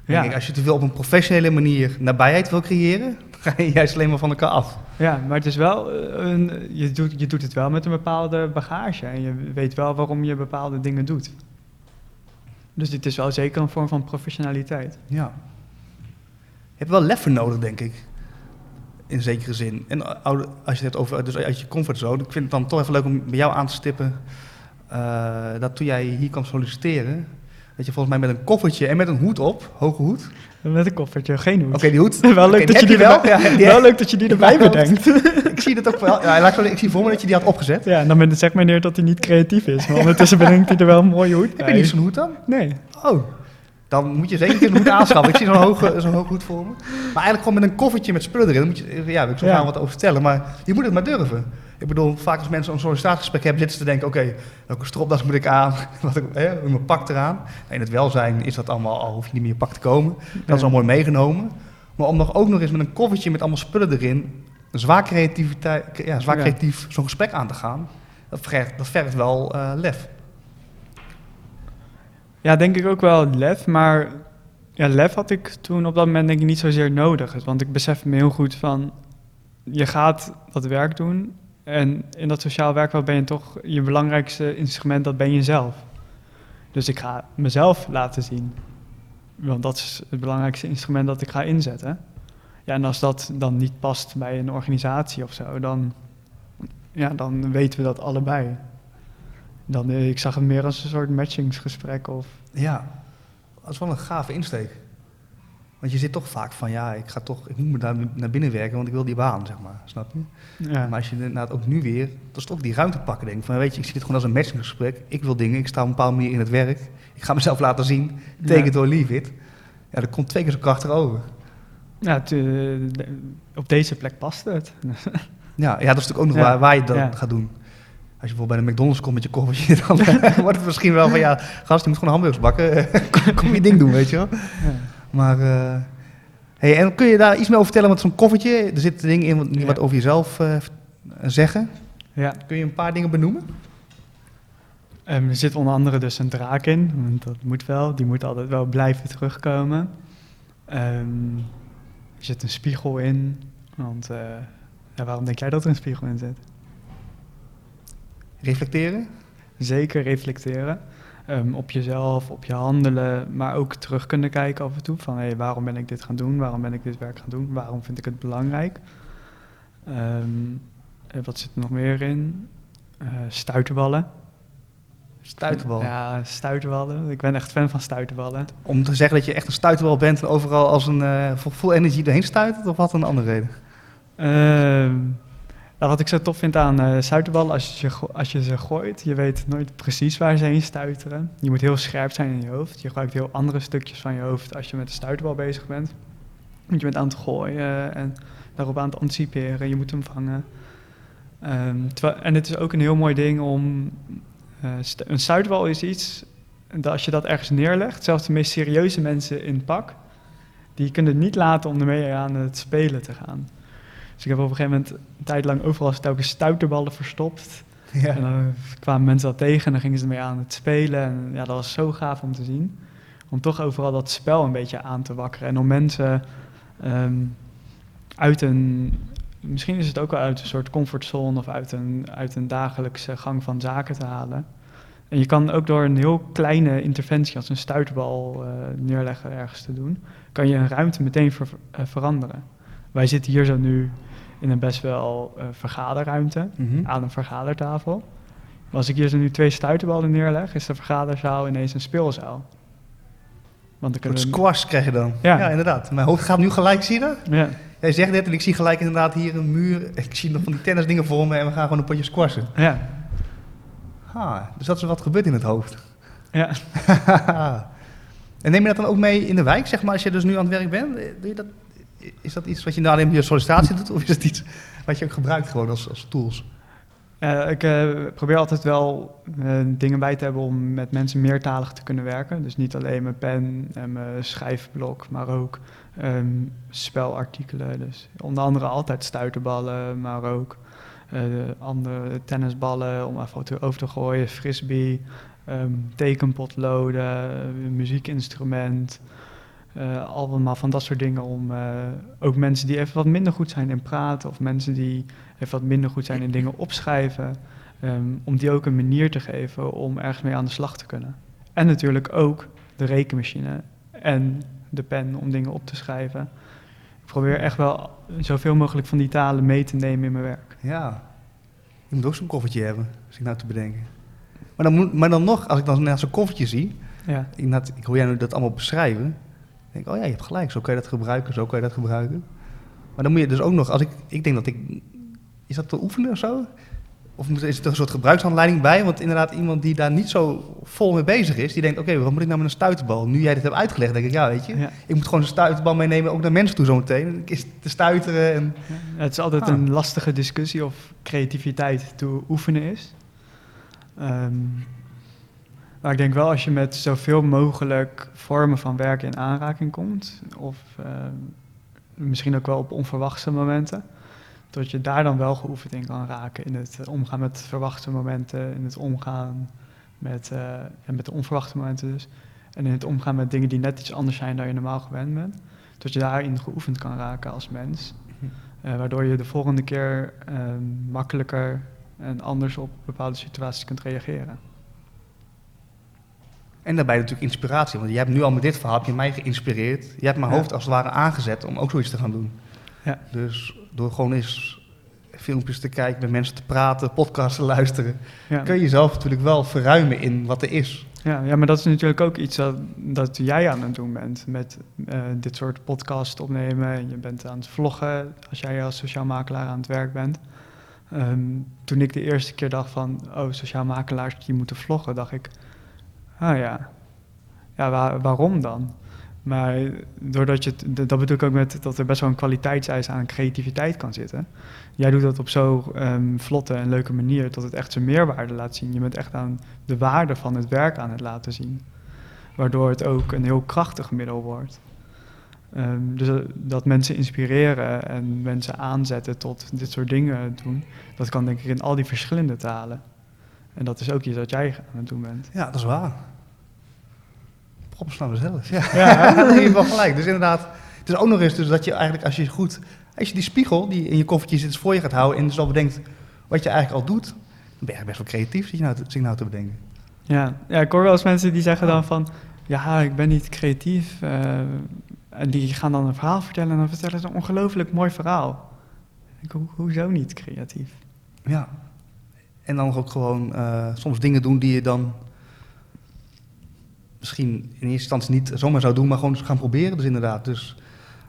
Ja. Denk ik, als je te veel op een professionele manier nabijheid wil creëren, dan (laughs) ga je juist alleen maar van elkaar af. Ja, maar het is wel eh, een, je, doet, je doet het wel met een bepaalde bagage en je weet wel waarom je bepaalde dingen doet. Dus dit is wel zeker een vorm van professionaliteit. Ja. Je hebt wel lef voor nodig, denk ik. In zekere zin. En oude- als je het over dus uit je comfortzone, ik vind het dan toch even leuk om bij jou aan te stippen. eh, dat toen jij hier kwam solliciteren, dat je volgens mij met een koffertje en met een hoed op, hoge hoed. Met een koffertje, geen hoed. Oké, die hoed. (laughs) wel, leuk dat je die wel. erbij, Ja, die- wel leuk dat je die erbij bedenkt. ik zie het ook wel. Ja, ik, zie voor me dat je die had opgezet. Ja, en dan ben zegt meneer dat hij niet creatief is. Maar ondertussen bedenkt hij er wel een mooie hoed Heb je niet zo'n hoed dan? Nee. Oh. Dan moet je zeker een hoed aanschaffen. Ik zie zo'n hoge, zo'n hoge hoed voor me. Maar eigenlijk gewoon met een koffertje met spullen erin. Dan moet je, ja, ik Ja. gaan wat over vertellen. Maar je moet het maar durven. Ik bedoel, vaak als mensen een sollicitatiegesprek hebben, zitten ze te denken: oké, welke stropdas moet ik aan? (laughs) Wat ik, hè, mijn pak eraan. In het welzijn is dat allemaal al, hoef je niet meer je pak te komen. Dat is al mooi meegenomen. Maar om nog ook nog eens met een koffertje met allemaal spullen erin, zwaar, creativiteit, ja, zwaar creatief zo'n gesprek aan te gaan, dat vergt, dat vergt wel eh, lef. Ja, denk ik ook wel lef. Maar ja, lef had ik toen op dat moment denk ik niet zozeer nodig. Want ik besef me heel goed van... Je gaat dat werk doen. En in dat sociaal werkveld ben je toch... Je belangrijkste instrument, dat ben je zelf. Dus ik ga mezelf laten zien. Want dat is het belangrijkste instrument dat ik ga inzetten. Ja, en als dat dan niet past bij een organisatie of zo, dan, ja, dan weten we dat allebei. Dan, eh, ik zag het meer als een soort matchingsgesprek of... Ja, dat is wel een gave insteek. Want je zit toch vaak van, ja, ik ga toch, ik moet me daar naar binnen werken, want ik wil die baan, zeg maar. Snap je? Ja, Maar als je inderdaad ook nu weer, dat is toch die ruimte pakken, denk. Van, weet je, ik zie dit gewoon als een matchingsgesprek. Ik wil dingen, ik sta op een bepaalde manier in het werk. Ik ga mezelf laten zien, take Ja. it or leave it. Ja, dat komt twee keer zo krachtig over. ja het, eh, op deze plek past het. (laughs) Ja, ja dat is natuurlijk ook nog Ja, waar, waar je dat gaat doen. Als je bijvoorbeeld bij de McDonald's komt met je koffertje, (laughs) dan eh, wordt het misschien wel van, ja, gast, je moet gewoon hamburgers bakken. (laughs) Kom je ding doen, weet je wel. Ja. Maar eh, Hey, en kun je daar iets meer over vertellen? Want zo'n koffertje, er zitten dingen in wat, Ja. wat over jezelf eh, zeggen. Ja, Kun je een paar dingen benoemen? Ehm, er zit onder andere dus een draak in, want dat moet wel. Die moet altijd wel blijven terugkomen. Ehm, er zit een spiegel in, want ja, waarom denk jij dat er een spiegel in zit? Reflecteren? Zeker reflecteren ehm, op jezelf, op je handelen, maar ook terug kunnen kijken af en toe van hé, waarom ben ik dit gaan doen? Waarom ben ik dit werk gaan doen? Waarom vind ik het belangrijk? En wat zit er nog meer in? Eh stuiterballen. Stuiterbal. Ja, stuiterballen. Ik ben echt fan van stuiterballen. Om te zeggen dat je echt een stuiterbal bent en overal als een eh, vol energy doorheen stuitert? Of wat een andere reden? Ehm, nou, wat ik zo tof vind aan stuiterballen, als je, go- als je ze gooit, je weet nooit precies waar ze heen stuiteren. Je moet heel scherp zijn in je hoofd. Je gebruikt heel andere stukjes van je hoofd als je met de stuiterbal bezig bent. Want je bent aan het gooien en daarop aan het anticiperen. Je moet hem vangen. Ehm, en het is ook een heel mooi ding om... eh, een stuiterbal is iets, dat als je dat ergens neerlegt, zelfs de meest serieuze mensen in het pak, die kunnen het niet laten om ermee aan het spelen te gaan. Dus ik heb op een gegeven moment een tijd lang overal telkens stuiterballen verstopt. Ja. En dan kwamen mensen dat tegen en dan gingen ze ermee aan het spelen. En ja, dat was zo gaaf om te zien. Om toch overal dat spel een beetje aan te wakkeren. En om mensen ehm, uit een... Misschien is het ook wel uit een soort comfortzone of uit een, uit een dagelijkse gang van zaken te halen. En je kan ook door een heel kleine interventie als een stuiterbal eh, neerleggen ergens te doen, kan je een ruimte meteen ver- eh, veranderen. Wij zitten hier zo nu in een best wel eh, vergaderruimte Mhm. aan een vergadertafel. Maar als ik hier zo nu twee stuiterballen neerleg, is de vergaderzaal ineens een speelzaal. Want dan Een squash krijg je dan. Ja. Ja. inderdaad. Mijn hoofd gaat nu gelijk, zie je dat? Ja, Jij zegt net en ik zie gelijk inderdaad hier een muur. Ik zie nog van die tennisdingen voor me en we gaan gewoon een potje squashen. ja, Ha, dus dat is wat gebeurt in het hoofd. ja. (laughs) en neem je dat dan ook mee in de wijk, zeg maar, als je dus nu aan het werk bent? Doe je dat, is dat iets wat je nou alleen op je sollicitatie doet? Of is het iets wat je ook gebruikt gewoon als, als tools? Ik eh, probeer altijd wel eh, dingen bij te hebben om met mensen meertalig te kunnen werken. Dus niet alleen mijn pen en mijn schrijfblok, maar ook ehm, spelartikelen. Dus onder andere altijd stuiterballen, maar ook eh, andere tennisballen om even over te gooien, frisbee, ehm, tekenpotloden, muziekinstrument. Eh, allemaal van dat soort dingen om eh, ook mensen die even wat minder goed zijn in praten of mensen die even wat minder goed zijn in dingen opschrijven, ehm, om die ook een manier te geven om ergens mee aan de slag te kunnen. En natuurlijk ook de rekenmachine en de pen om dingen op te schrijven. Ik probeer echt wel zoveel mogelijk van die talen mee te nemen in mijn werk. Ja. Je moet ook zo'n koffertje hebben, als ik nou te bedenken. Maar dan, moet, maar dan nog, als ik dan zo'n koffertje zie, Ja, inderdaad, ik hoor jij nu dat allemaal beschrijven. Denk oh ja, je hebt gelijk, zo kan je dat gebruiken, zo kan je dat gebruiken. Maar dan moet je dus ook nog, als ik, ik denk dat ik, is dat te oefenen of zo? Of is er een soort gebruiksaanleiding bij? Want inderdaad, iemand die daar niet zo vol mee bezig is, die denkt, oké, wat moet ik nou met een stuiterbal? Nu jij dit hebt uitgelegd, denk ik, ja, weet je, ja. ik moet gewoon een stuiterbal meenemen, ook naar mensen toe zometeen. Is te stuiteren en... Het is altijd Ah. een lastige discussie of creativiteit te oefenen is. Ehm, maar ik denk wel als je met zoveel mogelijk vormen van werken in aanraking komt, of ehm, misschien ook wel op onverwachte momenten, dat je daar dan wel geoefend in kan raken. In het eh, omgaan met verwachte momenten, in het omgaan met, eh, en met de onverwachte momenten dus. En in het omgaan met dingen die net iets anders zijn dan je normaal gewend bent. Dat je daarin geoefend kan raken als mens. Eh, waardoor je de volgende keer eh, makkelijker en anders op bepaalde situaties kunt reageren. En daarbij natuurlijk inspiratie, want jij hebt nu al met dit verhaal, heb je mij geïnspireerd. Je hebt mijn hoofd als het ware aangezet om ook zoiets te gaan doen. Ja. Dus door gewoon eens filmpjes te kijken, met mensen te praten, podcasts te luisteren, Ja. kun je jezelf natuurlijk wel verruimen in wat er is. Ja, ja, maar dat is natuurlijk ook iets dat, dat jij aan het doen bent met eh, dit soort podcast opnemen. Je bent aan het vloggen als jij als sociaal makelaar aan het werk bent. Ehm, toen ik de eerste keer dacht van, oh, sociaal makelaars die moeten vloggen, dacht ik, ah ja, ja waar- waarom dan? Maar doordat je, dat bedoel ik ook met dat er best wel een kwaliteitseis aan creativiteit kan zitten. Jij doet dat op zo'n ehm, vlotte en leuke manier dat het echt zijn meerwaarde laat zien. Je bent echt aan de waarde van het werk aan het laten zien. Waardoor het ook een heel krachtig middel wordt. Ehm, dus dat- dat mensen inspireren en mensen aanzetten tot dit soort dingen doen, dat kan denk ik in al die verschillende talen. En dat is ook iets wat jij aan het doen bent. Ja, dat is waar. Props naar mezelf. Ja, Ja, daar heb je wel gelijk. Dus inderdaad, het is ook nog eens dus dat je eigenlijk als je goed, als je die spiegel die in je koffertje zit voor je gaat houden en dus al bedenkt wat je eigenlijk al doet, dan ben je best wel creatief, zit je nou te, zit je nou te bedenken. Ja, ja, ik hoor wel eens mensen die zeggen dan van, ja, ik ben niet creatief. eh, en die gaan dan een verhaal vertellen en dan vertellen ze een ongelooflijk mooi verhaal. Ik, ho- hoezo niet creatief? Ja. En dan ook gewoon eh, soms dingen doen die je dan misschien in eerste instantie niet zomaar zou doen, maar gewoon gaan proberen. Dus inderdaad, dus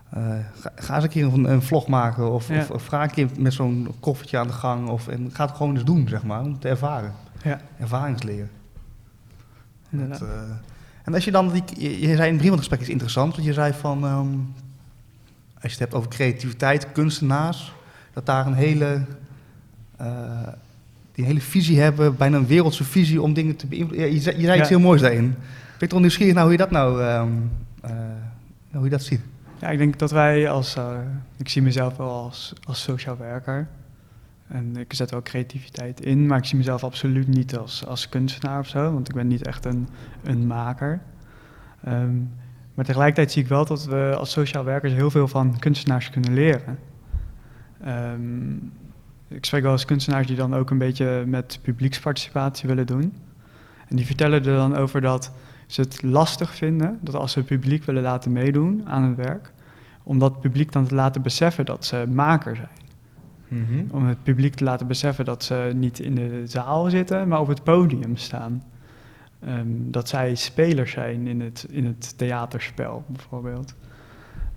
eh, ga, ga eens een keer een, een vlog maken of, Ja. of, of ga een keer met zo'n koffertje aan de gang of, en ga het gewoon eens doen, zeg maar, om te ervaren. Ja, Ervaringsleren. inderdaad. Dat, eh, en als je dan, die, je, je zei in het begin van het gesprek is interessant, want je zei van, ehm, als je het hebt over creativiteit, kunstenaars, dat daar een hele, die hele visie hebben, bijna een wereldse visie om dingen te beïnvloeden. Ja, je zei, je zei iets heel moois daarin. Ben je toch nieuwsgierig naar hoe je dat nou, ehm, eh, hoe je dat ziet? Ja, ik denk dat wij als, eh, ik zie mezelf wel als, als sociaal werker. En ik zet wel creativiteit in, maar ik zie mezelf absoluut niet als, als kunstenaar of zo, want ik ben niet echt een, een maker. Ehm, maar tegelijkertijd zie ik wel dat we als sociaal werkers heel veel van kunstenaars kunnen leren. Ehm, ik spreek wel eens kunstenaars die dan ook een beetje met publieksparticipatie willen doen. En die vertellen er dan over dat ze het lastig vinden dat als ze het publiek willen laten meedoen aan het werk, om dat publiek dan te laten beseffen dat ze maker zijn. Om het publiek te laten beseffen dat ze niet in de zaal zitten, maar op het podium staan. Ehm, dat zij spelers zijn in het, in het theaterspel, bijvoorbeeld.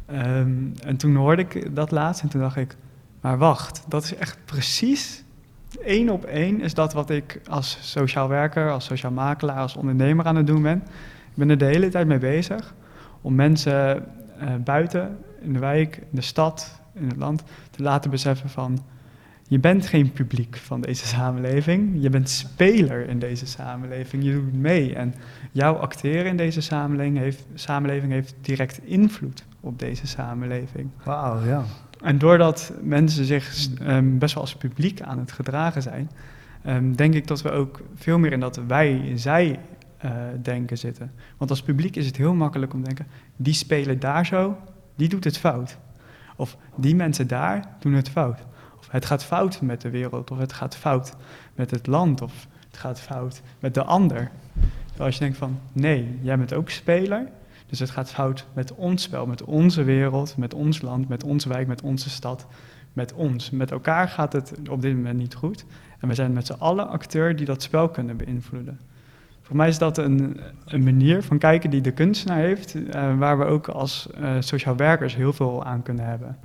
Ehm, en toen hoorde ik dat laatst en toen dacht ik, maar wacht, dat is echt precies één op één is dat wat ik als sociaal werker, als sociaal makelaar, als ondernemer aan het doen ben. Ik ben er de hele tijd mee bezig om mensen eh, buiten, in de wijk, in de stad, in het land, te laten beseffen van... Je bent geen publiek van deze samenleving, je bent speler in deze samenleving, je doet mee. En jouw acteren in deze samenleving heeft, samenleving heeft direct invloed op deze samenleving. Wauw, ja. En doordat mensen zich ehm, best wel als publiek aan het gedragen zijn, ehm, denk ik dat we ook veel meer in dat wij-zij eh, denken zitten. Want als publiek is het heel makkelijk om te denken, die spelen daar zo, die doet het fout. Of die mensen daar doen het fout. Of het gaat fout met de wereld, of het gaat fout met het land, of het gaat fout met de ander. Als je denkt van, nee, jij bent ook speler, dus het gaat fout met ons spel, met onze wereld, met ons land, met onze wijk, met onze stad, met ons. Met elkaar gaat het op dit moment niet goed. En we zijn met z'n allen acteur die dat spel kunnen beïnvloeden. Voor mij is dat een, een manier van kijken die de kunstenaar heeft, eh, waar we ook als eh, sociaal werkers heel veel aan kunnen hebben.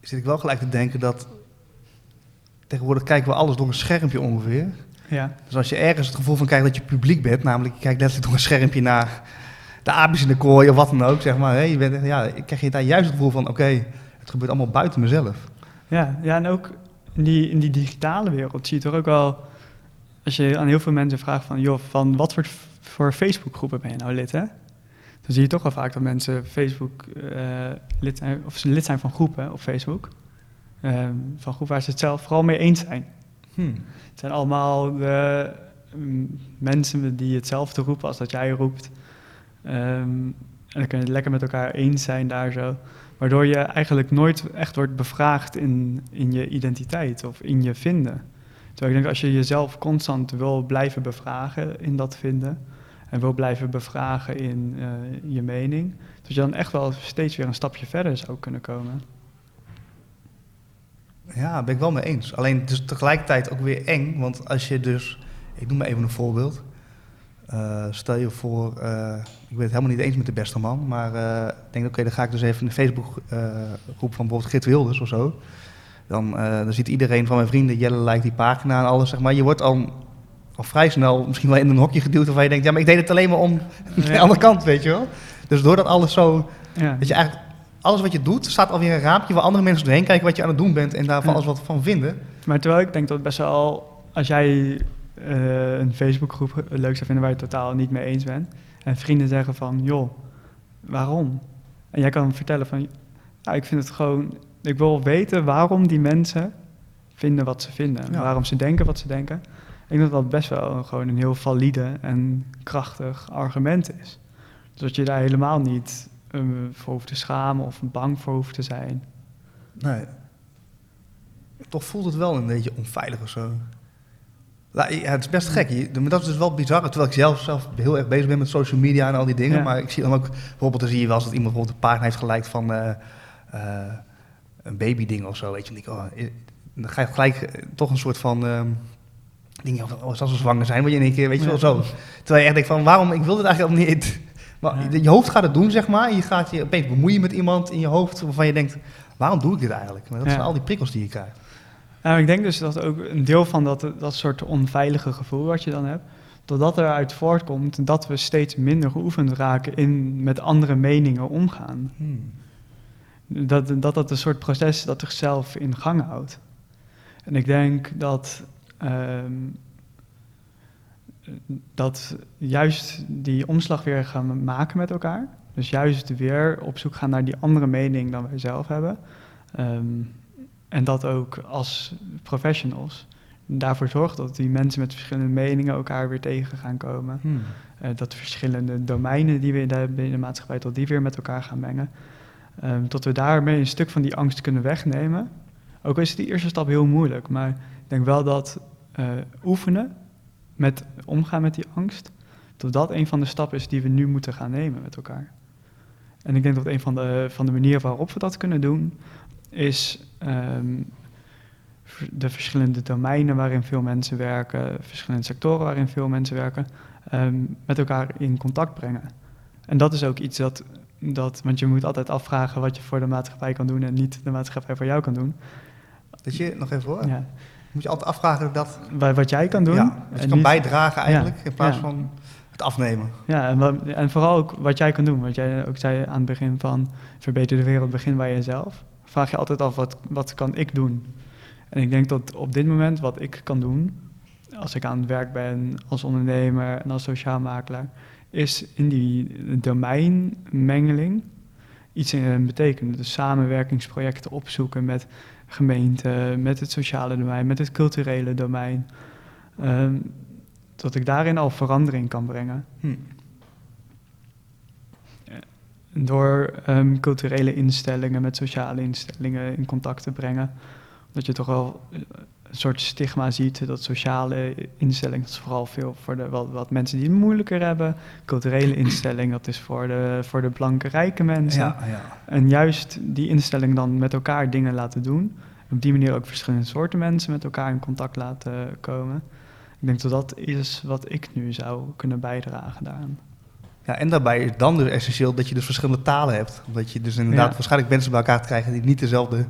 Zit ik wel gelijk te denken dat tegenwoordig kijken we alles door een schermpje ongeveer. Ja, Dus als je ergens het gevoel van krijgt dat je publiek bent, namelijk je kijkt letterlijk door een schermpje naar de aapjes in de kooi of wat dan ook, zeg maar. Hè, je bent, ja, krijg je daar juist het gevoel van, oké, het gebeurt allemaal buiten mezelf. ja, ja en ook in die, in die digitale wereld zie je toch ook wel, als je aan heel veel mensen vraagt van, joh, van wat voor, voor Facebookgroepen ben je nou lid, hè? Dan zie je toch wel vaak dat mensen Facebook eh, lid, zijn, of ze lid zijn van groepen op Facebook. Ehm, van groepen waar ze het zelf vooral mee eens zijn. Het zijn allemaal de mm, mensen die hetzelfde roepen als dat jij roept. Ehm, en dan kun je het lekker met elkaar eens zijn daar zo. Waardoor je eigenlijk nooit echt wordt bevraagd in, in je identiteit of in je vinden. Terwijl ik denk als je jezelf constant wil blijven bevragen in dat vinden. En wil blijven bevragen in eh, je mening. Dat je dan echt wel steeds weer een stapje verder zou kunnen komen. Ja, ben ik wel mee eens. Alleen het is tegelijkertijd ook weer eng, want als je dus, ik noem maar even een voorbeeld. Eh, stel je voor, eh, ik ben het helemaal niet eens met de beste man, maar eh, ik denk, oké, dan ga ik dus even in de Facebookgroep van bijvoorbeeld Grit Wilders of zo. Dan, dan ziet iedereen van mijn vrienden, Jelle lijkt die pagina en alles, zeg maar. Je wordt al, al vrij snel misschien wel in een hokje geduwd waarvan je denkt, ja, maar ik deed het alleen maar om (laughs) de Ja. andere kant, weet je wel. Dus doordat alles zo Ja. dat je eigenlijk alles wat je doet, staat alweer een raampje waar andere mensen doorheen kijken wat je aan het doen bent en daar van alles wat van vinden. Maar terwijl ik denk dat best wel, als jij eh, een Facebookgroep leuk zou vinden waar je het totaal niet mee eens bent, en vrienden zeggen van, joh, waarom? En jij kan vertellen van, ja, ik vind het gewoon, ik wil weten waarom die mensen vinden wat ze vinden. Ja. Waarom ze denken wat ze denken. Ik denk dat dat best wel gewoon een heel valide en krachtig argument is. Dus dat je daar helemaal niet voor hoeft te schamen of bang voor hoeft te zijn. Nee. Toch voelt het wel een beetje onveilig of zo. Ja, het is best gek. Je- Maar dat is dus wel bizar. Terwijl ik zelf, zelf heel erg bezig ben met social media en al die dingen. Ja. Maar ik zie dan ook, bijvoorbeeld dan zie je wel eens dat iemand bijvoorbeeld een pagina heeft geliked van eh, eh, een babyding of zo. Weet je, en ik, oh, eh, dan ga je gelijk eh, toch een soort van ehm ding oh, zal ze zwanger zijn? Word je in één keer, weet je wel, zo. Terwijl je echt denkt van, waarom, ik wil dit eigenlijk helemaal niet. Maar Ja. je- hoofd gaat het doen, zeg maar. Je gaat je opeens bemoeien met iemand in je hoofd waarvan je denkt, waarom doe ik dit eigenlijk? Maar dat zijn al die prikkels die je krijgt. Nou, ik denk dus dat ook een deel van dat, dat soort onveilige gevoel wat je dan hebt, dat dat eruit voortkomt dat we steeds minder geoefend raken in met andere meningen omgaan. Dat, dat dat een soort proces dat zichzelf in gang houdt. En ik denk dat, ehm, dat juist die omslag weer gaan maken met elkaar. Dus juist weer op zoek gaan naar die andere mening dan wij zelf hebben. Ehm, en dat ook als professionals. Daarvoor zorgt dat die mensen met verschillende meningen elkaar weer tegen gaan komen. Eh, dat verschillende domeinen die we in de, binnen de maatschappij, tot die weer met elkaar gaan mengen. Ehm, tot we daarmee een stuk van die angst kunnen wegnemen. Ook al is die eerste stap heel moeilijk, maar ik denk wel dat eh, oefenen met omgaan met die angst, dat dat een van de stappen is die we nu moeten gaan nemen met elkaar. En ik denk dat een van de, van de manieren waarop we dat kunnen doen, is ehm, de verschillende domeinen waarin veel mensen werken, verschillende sectoren waarin veel mensen werken, ehm, met elkaar in contact brengen. En dat is ook iets dat, dat, want je moet altijd afvragen wat je voor de maatschappij kan doen en niet de maatschappij voor jou kan doen. Dat je, nog even hoor, Ja. Moet je altijd afvragen dat, Wa- Wat jij kan doen. ja, dat je en kan niet- bijdragen eigenlijk, Ja, in plaats ja. van het afnemen. Ja, en, en vooral ook wat jij kan doen. Wat jij ook zei aan het begin van verbeter de wereld, begin bij jezelf. Vraag je altijd af, wat, wat kan ik doen? En ik denk dat op dit moment wat ik kan doen, als ik aan het werk ben als ondernemer en als sociaal makelaar, is in die domeinmengeling iets in betekenen. Dus samenwerkingsprojecten opzoeken met gemeenten, met het sociale domein, met het culturele domein. Ehm, dat ik daarin al verandering kan brengen. Hm. Door ehm, culturele instellingen met sociale instellingen in contact te brengen. Dat je toch wel eh, een soort stigma ziet dat sociale instellingen, dat is vooral veel voor de, wat, wat mensen die het moeilijker hebben. Culturele instelling, dat is voor de, voor de blanke rijke mensen. Ja, ja. En juist die instelling dan met elkaar dingen laten doen. Op die manier ook verschillende soorten mensen met elkaar in contact laten komen. Ik denk dat dat is wat ik nu zou kunnen bijdragen daaraan. Ja, en daarbij is dan dus essentieel dat je dus verschillende talen hebt. Omdat je dus inderdaad Ja. waarschijnlijk mensen bij elkaar krijgt die niet dezelfde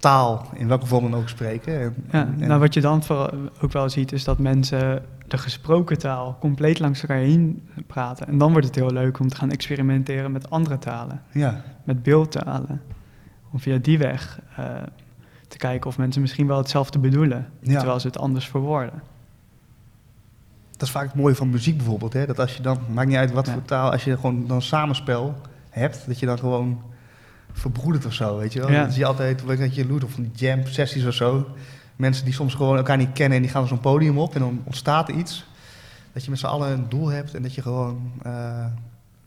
taal, in welke vorm dan ook, spreken. En, Ja, en- nou wat je dan vooral ook wel ziet is dat mensen de gesproken taal compleet langs elkaar heen praten. En dan wordt het heel leuk om te gaan experimenteren met andere talen, ja. met beeldtalen. Om via die weg eh, te kijken of mensen misschien wel hetzelfde bedoelen, Ja. terwijl ze het anders verwoorden. Dat is vaak het mooie van muziek bijvoorbeeld. Hè? Dat als je dan, maakt niet uit wat Ja. voor taal, als je gewoon dan samenspel hebt, dat je dan gewoon verbroedert of zo, weet je wel. Ja. Dat zie je altijd, weet je, Loet of van die jam sessies of zo. Mensen die soms gewoon elkaar niet kennen en die gaan zo'n podium op en dan ontstaat er iets. Dat je met z'n allen een doel hebt en dat je gewoon eh,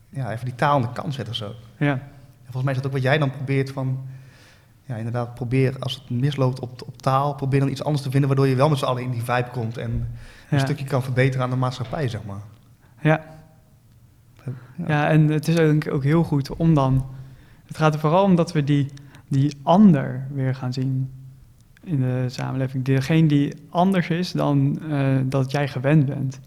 ja, even die taal aan de kant zet of zo. Ja, En volgens mij is dat ook wat jij dan probeert van... Ja, inderdaad, probeer als het misloopt op, op taal, probeer dan iets anders te vinden... waardoor je wel met z'n allen in die vibe komt en een ja. stukje kan verbeteren aan de maatschappij, zeg maar. Ja. Ja, en het is ook, ook heel goed om dan... Het gaat er vooral om dat we die, die ander weer gaan zien in de samenleving. Degene die anders is dan eh, dat jij gewend bent.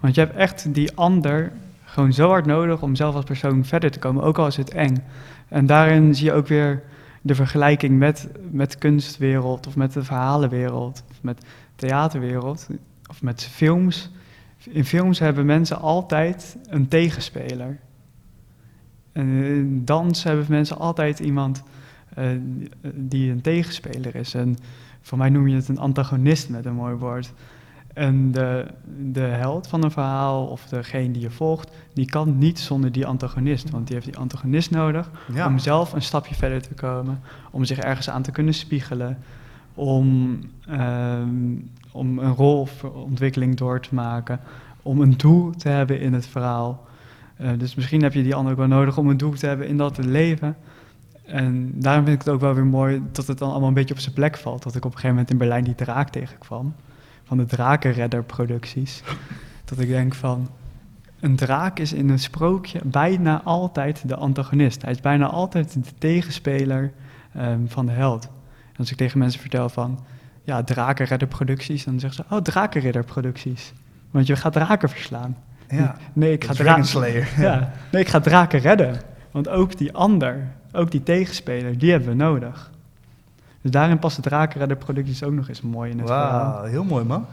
Want je hebt echt die ander gewoon zo hard nodig om zelf als persoon verder te komen, ook al is het eng. En daarin zie je ook weer de vergelijking met, met kunstwereld of met de verhalenwereld of met theaterwereld of met films. In films hebben mensen altijd een tegenspeler. En in dans hebben mensen altijd iemand eh, die een tegenspeler is. En voor mij noem je het een antagonist met een mooi woord. En de, de held van een verhaal of degene die je volgt, die kan niet zonder die antagonist. Want die heeft die antagonist nodig Ja. om zelf een stapje verder te komen, om zich ergens aan te kunnen spiegelen, om, ehm, om een rolontwikkeling door te maken, om een doel te hebben in het verhaal. Eh, dus misschien heb je die ander ook wel nodig om een doel te hebben in dat leven. En daarom vind ik het ook wel weer mooi dat het dan allemaal een beetje op zijn plek valt. Dat ik op een gegeven moment in Berlijn die draak tegenkwam. Van de Drakenredder-producties. (laughs) Dat ik denk van, een draak is in een sprookje bijna altijd de antagonist. Hij is bijna altijd de tegenspeler ehm, van de held. En als ik tegen mensen vertel van, ja, Drakenredder-producties, dan zeggen ze, oh, Drakenridder-producties. Want je gaat draken verslaan. Ja. Nee, ik ga draken Slayer. (laughs) ja, nee, ik ga draken redden. Want ook die ander, ook die tegenspeler, die hebben we nodig. Dus daarin passen drakenredder-producties ook nog eens mooi in het verhaal. Wauw, heel mooi man.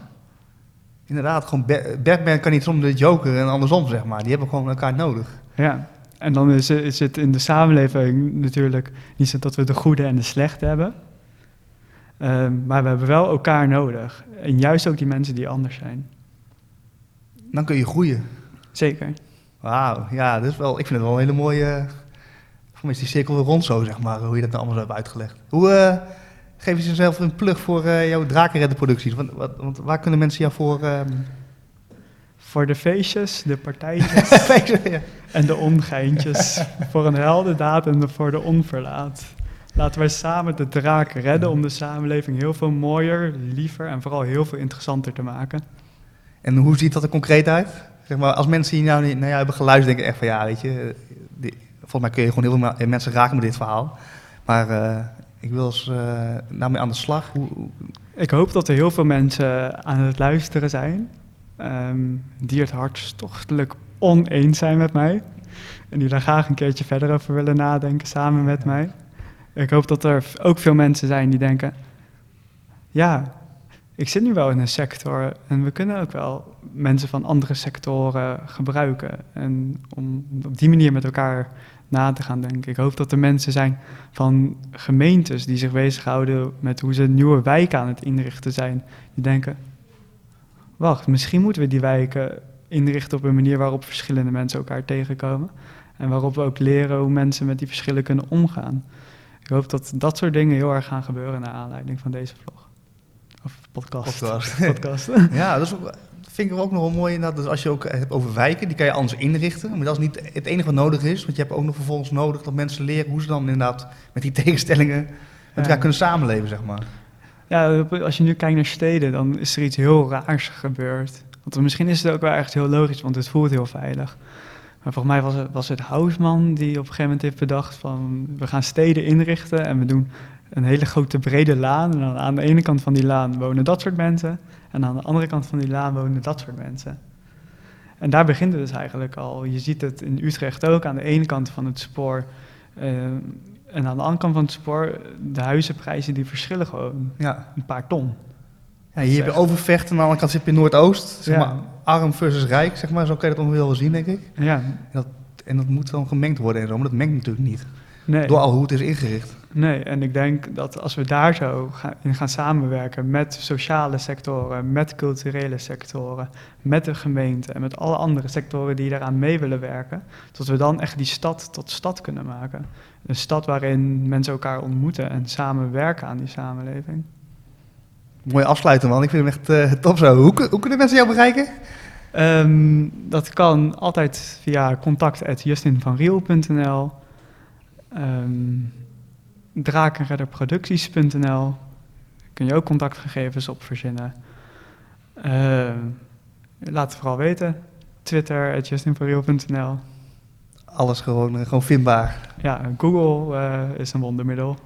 Inderdaad, gewoon Ba- Batman kan niet zonder de Joker en andersom, zeg maar. Die hebben gewoon elkaar nodig. Ja, en dan is, is het in de samenleving natuurlijk niet zo dat we de goede en de slechte hebben. Ehm, maar we hebben wel elkaar nodig. En juist ook die mensen die anders zijn. Dan kun je groeien. Zeker. Wauw, ja, dat is wel, ik vind het wel een hele mooie... Voor mij is die cirkel weer rond zo, zeg maar, hoe je dat nou allemaal zo hebt uitgelegd. Hoe, eh, geef je jezelf een plug voor eh, jouw drakenredderproducties? Want, wat, want waar kunnen mensen jou voor... ehm, Voor de feestjes, de partijtjes (laughs) ja. en de ongeintjes. (laughs) voor een heldendaad en voor de onverlaat. Laten wij samen de draak redden om de samenleving heel veel mooier, liever en vooral heel veel interessanter te maken. En hoe ziet dat er concreet uit? Zeg maar, als mensen hier nou niet naar jou hebben geluisterd, denken echt van ja, weet je, eh, die- volgens mij kun je gewoon heel veel ma- mensen raken met dit verhaal. Maar eh, ik wil eens eh mee aan de slag. Hoe, hoe- Ik hoop dat er heel veel mensen aan het luisteren zijn. ehm, die het hartstochtelijk oneens zijn met mij. En die daar graag een keertje verder over willen nadenken samen met mij. Ik hoop dat er ook veel mensen zijn die denken: ja, ik zit nu wel in een sector en we kunnen ook wel mensen van andere sectoren gebruiken. En om op die manier met elkaar na te gaan denken. Ik hoop dat er mensen zijn van gemeentes die zich bezighouden met hoe ze nieuwe wijken aan het inrichten zijn. Die denken, wacht, misschien moeten we die wijken inrichten op een manier waarop verschillende mensen elkaar tegenkomen. En waarop we ook leren hoe mensen met die verschillen kunnen omgaan. Ik hoop dat dat soort dingen heel erg gaan gebeuren naar aanleiding van deze vlog. Of podcast. Podcast. (laughs) Podcast. (laughs) Ja, dat is ook, vind ik ook nog wel mooi inderdaad. Dus als je ook hebt over wijken, die kan je anders inrichten. Maar dat is niet het enige wat nodig is. Want je hebt ook nog vervolgens nodig dat mensen leren hoe ze dan inderdaad met die (laughs) tegenstellingen met elkaar Ja. kunnen samenleven, zeg maar. Ja, als je nu kijkt naar steden, dan is er iets heel raars gebeurd. Want misschien is het ook wel echt heel logisch, want het voelt heel veilig. Maar volgens mij was het, was het Hausman die op een gegeven moment heeft bedacht van... we gaan steden inrichten en we doen een hele grote brede laan. En dan aan de ene kant van die laan wonen dat soort mensen. En aan de andere kant van die laan wonen dat soort mensen. En daar begint het dus eigenlijk al. Je ziet het in Utrecht ook, aan de ene kant van het spoor... eh, en aan de andere kant van het spoor, de huizenprijzen die verschillen gewoon Ja. een paar ton. Ja, hier heb je Overvecht en aan de andere kant zit je in Noordoost. Zeg Ja. maar, arm versus rijk, zeg maar. Zo kan je het ongeveer wel zien, denk ik. Ja, En dat moet dan gemengd worden en zo, maar dat mengt natuurlijk niet. nee. Door al hoe het is ingericht. Nee. En ik denk dat als we daar zo gaan, in gaan samenwerken met sociale sectoren, met culturele sectoren, met de gemeente en met alle andere sectoren die daaraan mee willen werken, dat we dan echt die stad tot stad kunnen maken. Een stad waarin mensen elkaar ontmoeten en samen werken aan die samenleving. Mooi afsluiten, man. Ik vind hem echt eh, top zo. Hoe, hoe kunnen mensen jou bereiken? Ehm, dat kan altijd via contact.justinvanriel.nl um, drakenredderproducties.nl kun je ook contactgegevens op verzinnen. Ehm, laat het vooral weten. Twitter, justinvanriel.nl Alles gewoon, eh, gewoon vindbaar. Ja, Google eh, is een wondermiddel.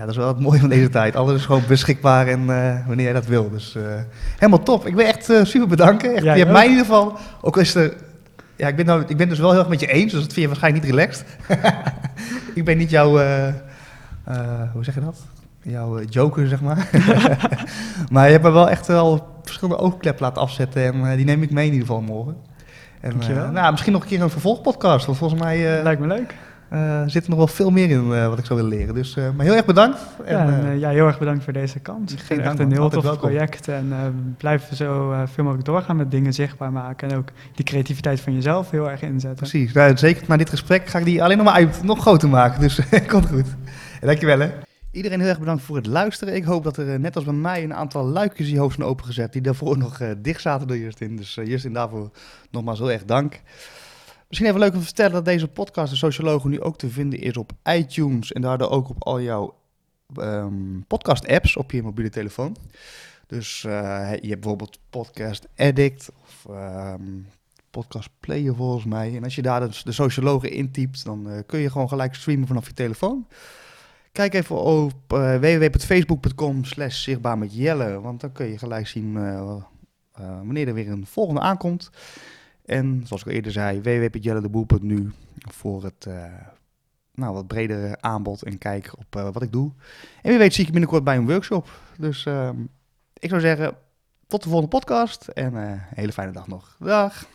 Ja, dat is wel het mooie van deze tijd. Alles is gewoon beschikbaar en eh, wanneer jij dat wil. Dus eh, helemaal top. Ik wil echt eh, super bedanken. Echt, je hebt ook. mij in ieder geval, ook is er... Ja, ik ben, nou, ik ben dus wel heel erg met je eens, dus dat vind je waarschijnlijk niet relaxed. (laughs) ik ben niet jouw, eh, eh, hoe zeg je dat? Jouw eh, joker, zeg maar. (laughs) maar je hebt me wel echt wel verschillende oogkleppen laten afzetten en eh, die neem ik mee in ieder geval morgen. En, Dankjewel. eh, nou, misschien nog een keer een vervolgpodcast, want volgens mij... eh, Lijkt me leuk. eh, zit er nog wel veel meer in eh, wat ik zou willen leren. Dus, eh, maar heel erg bedankt. En, ja, en, eh, eh, ja, heel erg bedankt voor deze kans. Geen dank, echt een heel tof welkom. project. En eh, blijf zo eh, veel mogelijk doorgaan met dingen zichtbaar maken. En ook die creativiteit van jezelf heel erg inzetten. Precies, nou, zeker na dit gesprek ga ik die alleen nog maar uit, nog groter maken. Dus (laughs) komt goed. (laughs) Dankjewel hè. Iedereen heel erg bedankt voor het luisteren. Ik hoop dat er eh, net als bij mij een aantal luikjes je hoofd zijn opengezet die daarvoor nog eh, dicht zaten door Justin. Dus eh, Justin, daarvoor nogmaals heel erg dank. Misschien even leuk om te vertellen dat deze podcast, de Sociologen, nu ook te vinden is op iTunes en daardoor ook op al jouw ehm, podcast-apps op je mobiele telefoon. Dus je hebt bijvoorbeeld Podcast Addict of ehm, Podcast Player volgens mij. En als je daar dus de sociologen intypt, dan kun je gewoon gelijk streamen vanaf je telefoon. Kijk even op eh, www.facebook.com slash zichtbaar met Jelle, want dan kun je gelijk zien eh, eh, wanneer er weer een volgende aankomt. En zoals ik al eerder zei, www.jellendeboel.nu voor het nou, wat bredere aanbod en kijk op wat ik doe. En wie weet zie ik je binnenkort bij een workshop. Dus ehm, ik zou zeggen, tot de volgende podcast en een hele fijne dag nog. Dag!